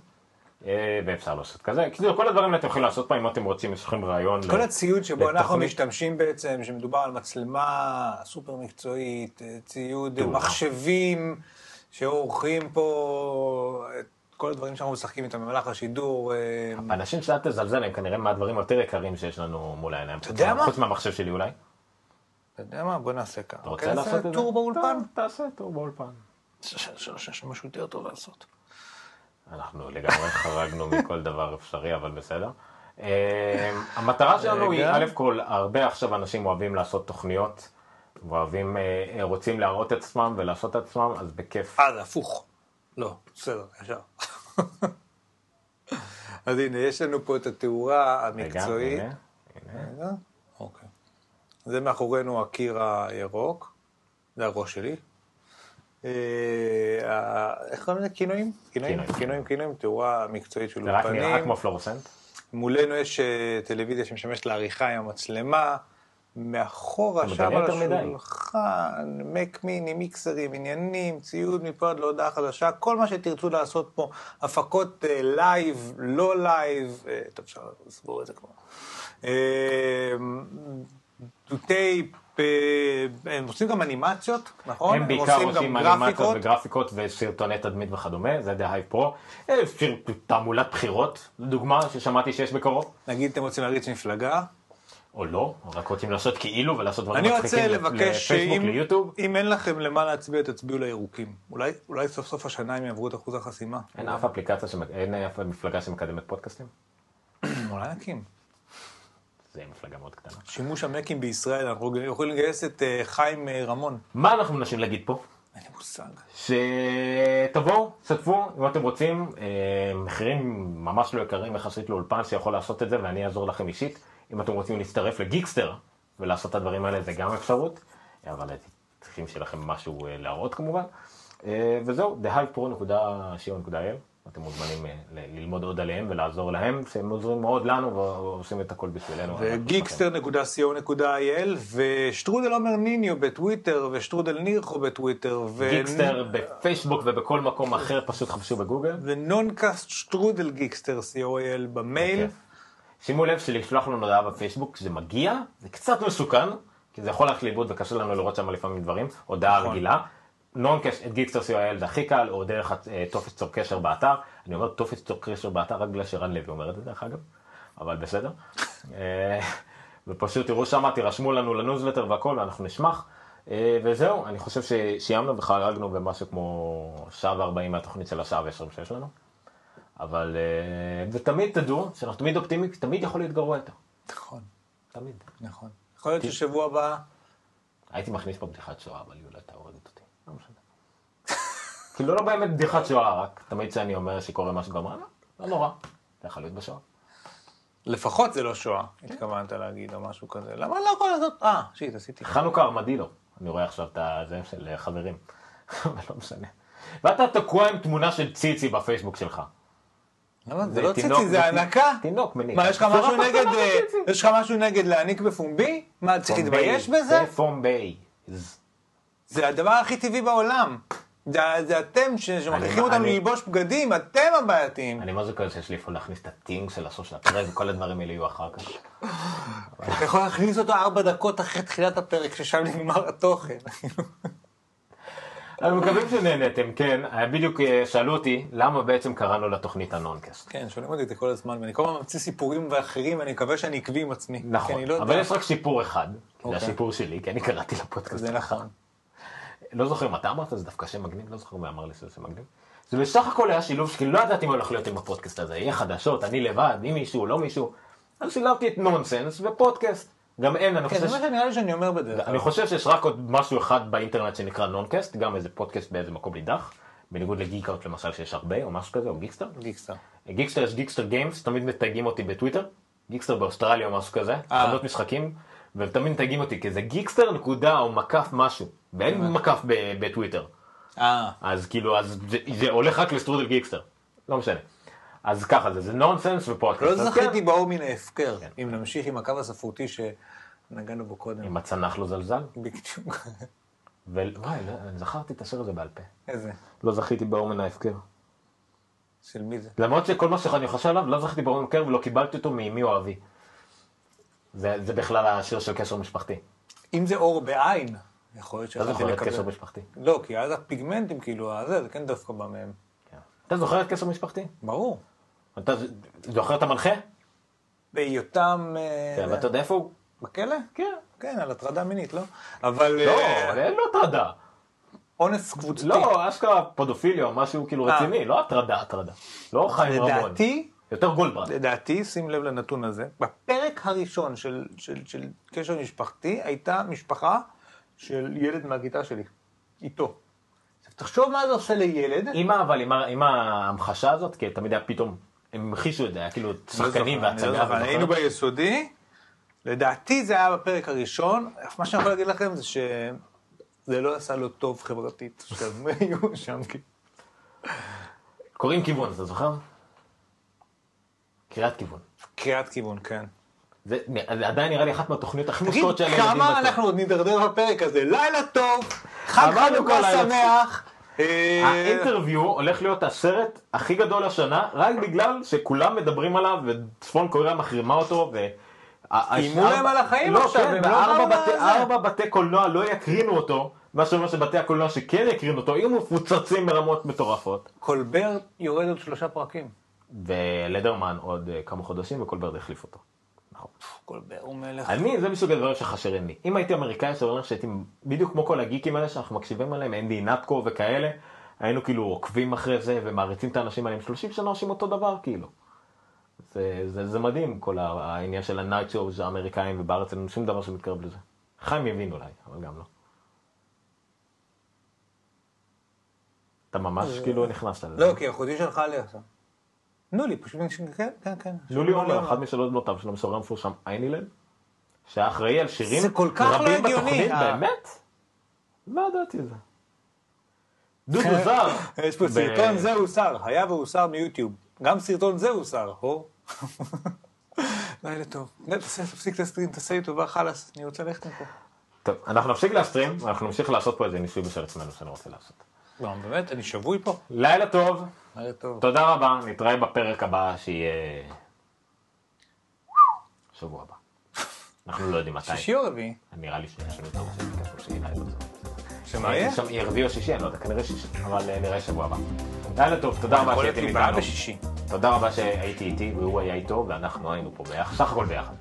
אה, ואפשר לעשות כזה. כאילו, כל הדברים האלה אתם יכולים לעשות פה אם אתם רוצים, יש לכם רעיון. כל הציוד שבו אנחנו. משתמשים בעצם, שמדובר על מצלמה סופר מקצועית, אה, ציוד. מחשבים שעורכים פה את כל הדברים שאנחנו משחקים איתם במהלך השידור. אה, אנשים שאל תזלזל הם כנראה מהדברים היותר יקרים שיש לנו מול העיניים. אתה יודע מה? חוץ מהמחשב שלי אולי. אתה יודע מה? בוא נעשה ככה. אתה רוצה לעשות את זה? טור באולפן? תעשה טור באולפן. יש משהו יותר טוב לעשות. אנחנו לגמרי (laughs) חרגנו מכל דבר אפשרי, אבל בסדר. אה, המטרה שלנו היא, רגע. א' כל, הרבה עכשיו אנשים אוהבים לעשות תוכניות, ואוהבים, אה, רוצים להראות את עצמם ולעשות את עצמם, אז בכיף. אה, זה הפוך. לא, בסדר, ישר. (laughs) אז הנה, יש לנו פה את התאורה רגע, המקצועית. הנה, הנה. רגע, אוקיי. זה מאחורינו הקיר הירוק, זה הראש שלי. אה, איך קוראים לזה? כינויים? כינויים? כינויים. כינויים, תאורה מקצועית של זה רק נראה אולפנים. כמו פלורסנט. מולנו יש אה, טלוויזיה שמשמשת לעריכה עם המצלמה. מאחורה, שם על. השולחן, Mac Mini, מיקסרים, עניינים, ציוד מפה עד להודעה חדשה, כל מה שתרצו לעשות פה, הפקות אה, live, לא live, אה, טוב, אפשר לסגור את זה כבר. אה, דוטי, אה, הם עושים גם אנימציות, נכון? הם בעיקר עושים אנימציות גרפיקות. וגרפיקות וסרטוני תדמית וכדומה, זה דה הייב פרו. אה, תעמולת בחירות, דוגמה ששמעתי שיש בקרוב. נגיד אתם רוצים להריץ מפלגה, או לא, רק רוצים לעשות כאילו ולעשות דברים אני מצחיקים רוצה ל- לבקש לפייסבוק, שאם ליוטיוב. אם אין לכם למה להצביע, תצביעו לירוקים. אולי, אולי סוף סוף השנה הם יעברו את אחוז החסימה. אין אף אפליקציה, שמק- אין אף מפלגה שמקדמת פודקאסטים? אולי נקים. זה מפלגה מאוד קטנה. שימוש המקים בישראל, אנחנו יכולים לגייס את אה, חיים אה, רמון. מה אנחנו מנסים להגיד פה? אין לי מושג. שתבואו, תשתפו, אם אתם רוצים, אה, מחירים ממש לא יקרים יחסית לאולפן שיכול לעשות את זה ואני אעזור לכם אישית. אם אתם רוצים להצטרף לגיקסטר ולעשות את הדברים האלה, זה גם אפשרות, אבל צריכים שיהיה לכם משהו להראות כמובן. וזהו, thehypepro.co.il, אתם מוזמנים אה, ללמוד עוד עליהם ולעזור להם, שהם עוזרים מאוד לנו ועושים את הכל בשבילנו. ו geekster.co.il ושטרודל עומר ניניו בטוויטר ושטרודל נירחו בטוויטר ו- גיקסטר בפייסבוק ובכל מקום אחר, פשוט חפשו בגוגל. ו noncast שטרודל geekster co.il במייל. בכיף. שימו לב שלשלוח לנו הודעה בפייסבוק כשזה מגיע, זה קצת מסוכן, כי זה יכול ללכת לאיבוד וקשה לנו לראות שם לפעמים דברים, הודעה נכון. רגילה. noncast at geekster co.il זה הכי קל, או דרך אה, טופס צור קשר באתר. אני אומר טופס צור קשר באתר רק בגלל שרן לוי אומר את זה דרך אגב, אבל בסדר. אה, ופשוט תראו שמה, תירשמו לנו לניוזלטר והכל ואנחנו נשמח. אה, וזהו, אני חושב שסיימנו וחרגנו במשהו כמו שעה וארבעים מהתוכנית של השעה ועשרים שיש לנו. אבל, ותמיד תדעו שאנחנו תמיד אופטימיים, כי תמיד יכול להיות גרוע יותר. נכון, תמיד. נכון. יכול להיות ששבוע הבא, הייתי מכניס פה בדיחת שואה, אבל יולה הייתה הורגת אותי. לא. כאילו לא באמת בדיחת שואה, רק תמיד כשאני אומר שקורה משהו גרוע, לא, לא נורא. זה יכול להיות בשואה. לפחות זה לא שואה, התכוונת להגיד או משהו כזה. למה לא יכול לעשות? אה, שיט, עשיתי. חנוכה ארמדילו. אני רואה עכשיו את הזה של חברים. (laughs) אבל לא משנה. ואתה תקוע עם תמונה של ציצי בפייסבוק שלך. למה? זה זה לא ציצי, זה זה הענקה. תינוק מניק. מה, יש לך שורה משהו נגד, אה. יש לך משהו נגד להעניק בפומבי? מה, צריך להתבייש בזה? זה פומביי. זה הדבר הכי טבעי בעולם. זה זה אתם שמכריחים אותנו אני- ללבוש בגדים, אתם הבעייתיים. אני זה כזה שיש לי איפה להכניס את הטינג של הסוף של הפרק וכל הדברים האלה יהיו אחר כך. אתה יכול להכניס אותו ארבע דקות אחרי תחילת הפרק, ששם נגמר התוכן. אנחנו מקווים שנהנתם, כן, היה בדיוק אה, שאלו אותי למה בעצם קראנו לתוכנית הנונקאסט. כן, שואלים אותי את זה כל הזמן, ואני כל הזמן ממציא סיפורים ואחרים, ואני מקווה שאני עקבי עם עצמי. נכון, אני לא אבל. יש רק סיפור אחד, זה אוקיי. הסיפור שלי, כי אני קראתי לפודקאסט. זה. נכון. לא זוכר אם אתה אמרת, זה דווקא שם מגניב, לא זוכר מי אמר לי שזה שם מגניב. זה בסך הכל היה שילוב שכאילו לא ידעתי מה הולך להיות עם הפודקאסט הזה, יהיה חדשות, אני לבד, עם מישהו, לא מישהו. אז שילבתי את נונסנס ופודקאסט. גם אין, אני כן, חושב זה מה שנראה לי שאני אומר בדרך. אני חושב שיש רק עוד משהו אחד באינטרנט שנקרא Noncast, גם איזה פודקאסט באיזה מקום נידח, בניגוד ל Geekout למשל שיש הרבה או משהו כזה, או Geekster. Geekster. Geekster יש Geekster Games, תמיד מתייגים אותי בטוויטר, Geekster באוסטרליה או משהו כזה, אה. חנות משחקים, והם תמיד מתייגים אותי כי זה Geekster נקודה או מקף משהו, ואין מקף בטוויטר. אה, אז כאילו, אז זה, זה הולך רק לסטרודל Geekster, לא משנה. אז ככה זה, זה נונסנס ופודקאסט. לא אז זכיתי כן, באור מן ההפקר, כן. אם נמשיך עם הקו הספרותי שנגענו בו קודם. אם הצנח לא זלזל, בדיוק. וואי, לא, אני זכרתי את השיר הזה בעל פה. איזה? לא זכיתי באומן ההפקר. של מי זה? למרות שכל מה שאני חושב עליו, לא זכיתי באומן ההפקר ולא קיבלתי אותו מאמי או אבי. זה, זה בכלל השיר של קשר משפחתי. אם זה אור בעין, יכול להיות אתה שיכולתי זוכר את. קשר משפחתי? לא, כי אז הפיגמנטים, כאילו, הזה, זה כן דווקא בא מהם. כן. אתה זוכר את קשר משפחתי? ברור. אתה זוכר את המנחה? בהיותם... אה, כן, ואתה יודע איפה הוא? בכלא? כן. כן, על הטרדה מינית, לא? אבל... לא, אה, אין לו הטרדה. אונס קבוצתי. לא, אשכרה פודופיליה או משהו כאילו אה. רציני, לא הטרדה, הטרדה. לא חיים רמון. לדעתי, יותר גולדברנד. לדעתי, שים לב לנתון הזה, בפרק הראשון של, של, של קשר משפחתי הייתה משפחה של ילד מהכיתה שלי, איתו. עכשיו, תחשוב מה זה עושה לילד. ה- אבל עם ההמחשה הזאת, כי תמיד היה פתאום, הם המחישו את זה, היה כאילו שחקנים לא אני לא והצגה. היינו ביסודי, לדעתי זה היה בפרק הראשון, מה שאני יכול להגיד לכם זה שזה לא עשה לו טוב חברתית, שהם (laughs) היו שם. קוראים כיוון, אתה זוכר? קריאת כיוון. קריאת כיוון, כן. זה זה עדיין נראה לי אחת מהתוכניות הכי מושקעות של הילדים. כמה. אנחנו עוד נידרדר בפרק הזה? לילה טוב, חג חנוכה. שמח. אה, האינטרוויו הולך להיות הסרט הכי גדול השנה, רק בגלל שכולם מדברים עליו וצפון קוריאה מחרימה אותו. ו... איימו להם על החיים לא, עכשיו, כן, הם לא באו. ארבע בתי קולנוע לא יקרינו אותו, מה שאומר שבתי הקולנוע שכן יקרינו אותו, יהיו מפוצצים ברמות מטורפות. קולבר יורד עוד שלושה פרקים. ולדרמן עוד אה, כמה חודשים וקולברד החליף אותו. נכון. קולבר הוא מלך. אני, זה מסוג הדברים שחשרים לי. אם הייתי אמריקאי, זה אומר שהייתי בדיוק כמו כל הגיקים האלה שאנחנו מקשיבים עליהם, אנדי נטקו וכאלה, היינו כאילו עוקבים אחרי זה ומעריצים את האנשים האלה, 30 שנה עושים אותו דבר כאילו. זה, זה, זה מדהים, כל העניין של הנייט שואוז האמריקאים ובארץ אין שום דבר שמתקרב לזה. חיים יבין אולי, אבל גם לא. אתה ממש כאילו נכנסת לזה. לא, כי אחותי שלחה לי עכשיו. נולי, פשוט, כן, כן, כן. לולי עומר, אחד משלוש בנותיו של המשורר המפורסם איינילן, שהיה אחראי על שירים זה כל כך לא רבים הגיוני, בתוכנית, אה. באמת? לא ידעתי את זה. דודו זר. (laughs) יש פה סרטון זה הוסר, היה והוסר מיוטיוב. גם סרטון זה הוסר, הו. (laughs) לילה טוב. תפסיק את הסטרים, תעשה לי טובה, חלאס, אני רוצה ללכת מפה. טוב, אנחנו נפסיק להסטרים, אנחנו נמשיך לעשות פה איזה ניסוי בשל עצמנו שאני רוצה לעשות. לא, באמת, אני שבוי פה. לילה טוב. תודה רבה, נתראה בפרק הבא שיהיה... שבוע הבא. אנחנו לא יודעים מתי. שישי או רביעי? נראה לי שיש לנו את הראשון ביקשנו שיהיה לילה טוב. שמה יהיה? שם רביעי או שישי, אני לא יודע, כנראה שישי, אבל אה, נראה שבוע הבא. לילה טוב, תודה רבה שהייתם איתנו. תודה רבה שהייתי איתי, והוא היה איתו, ואנחנו היינו פה ביחד, סך הכל ביחד.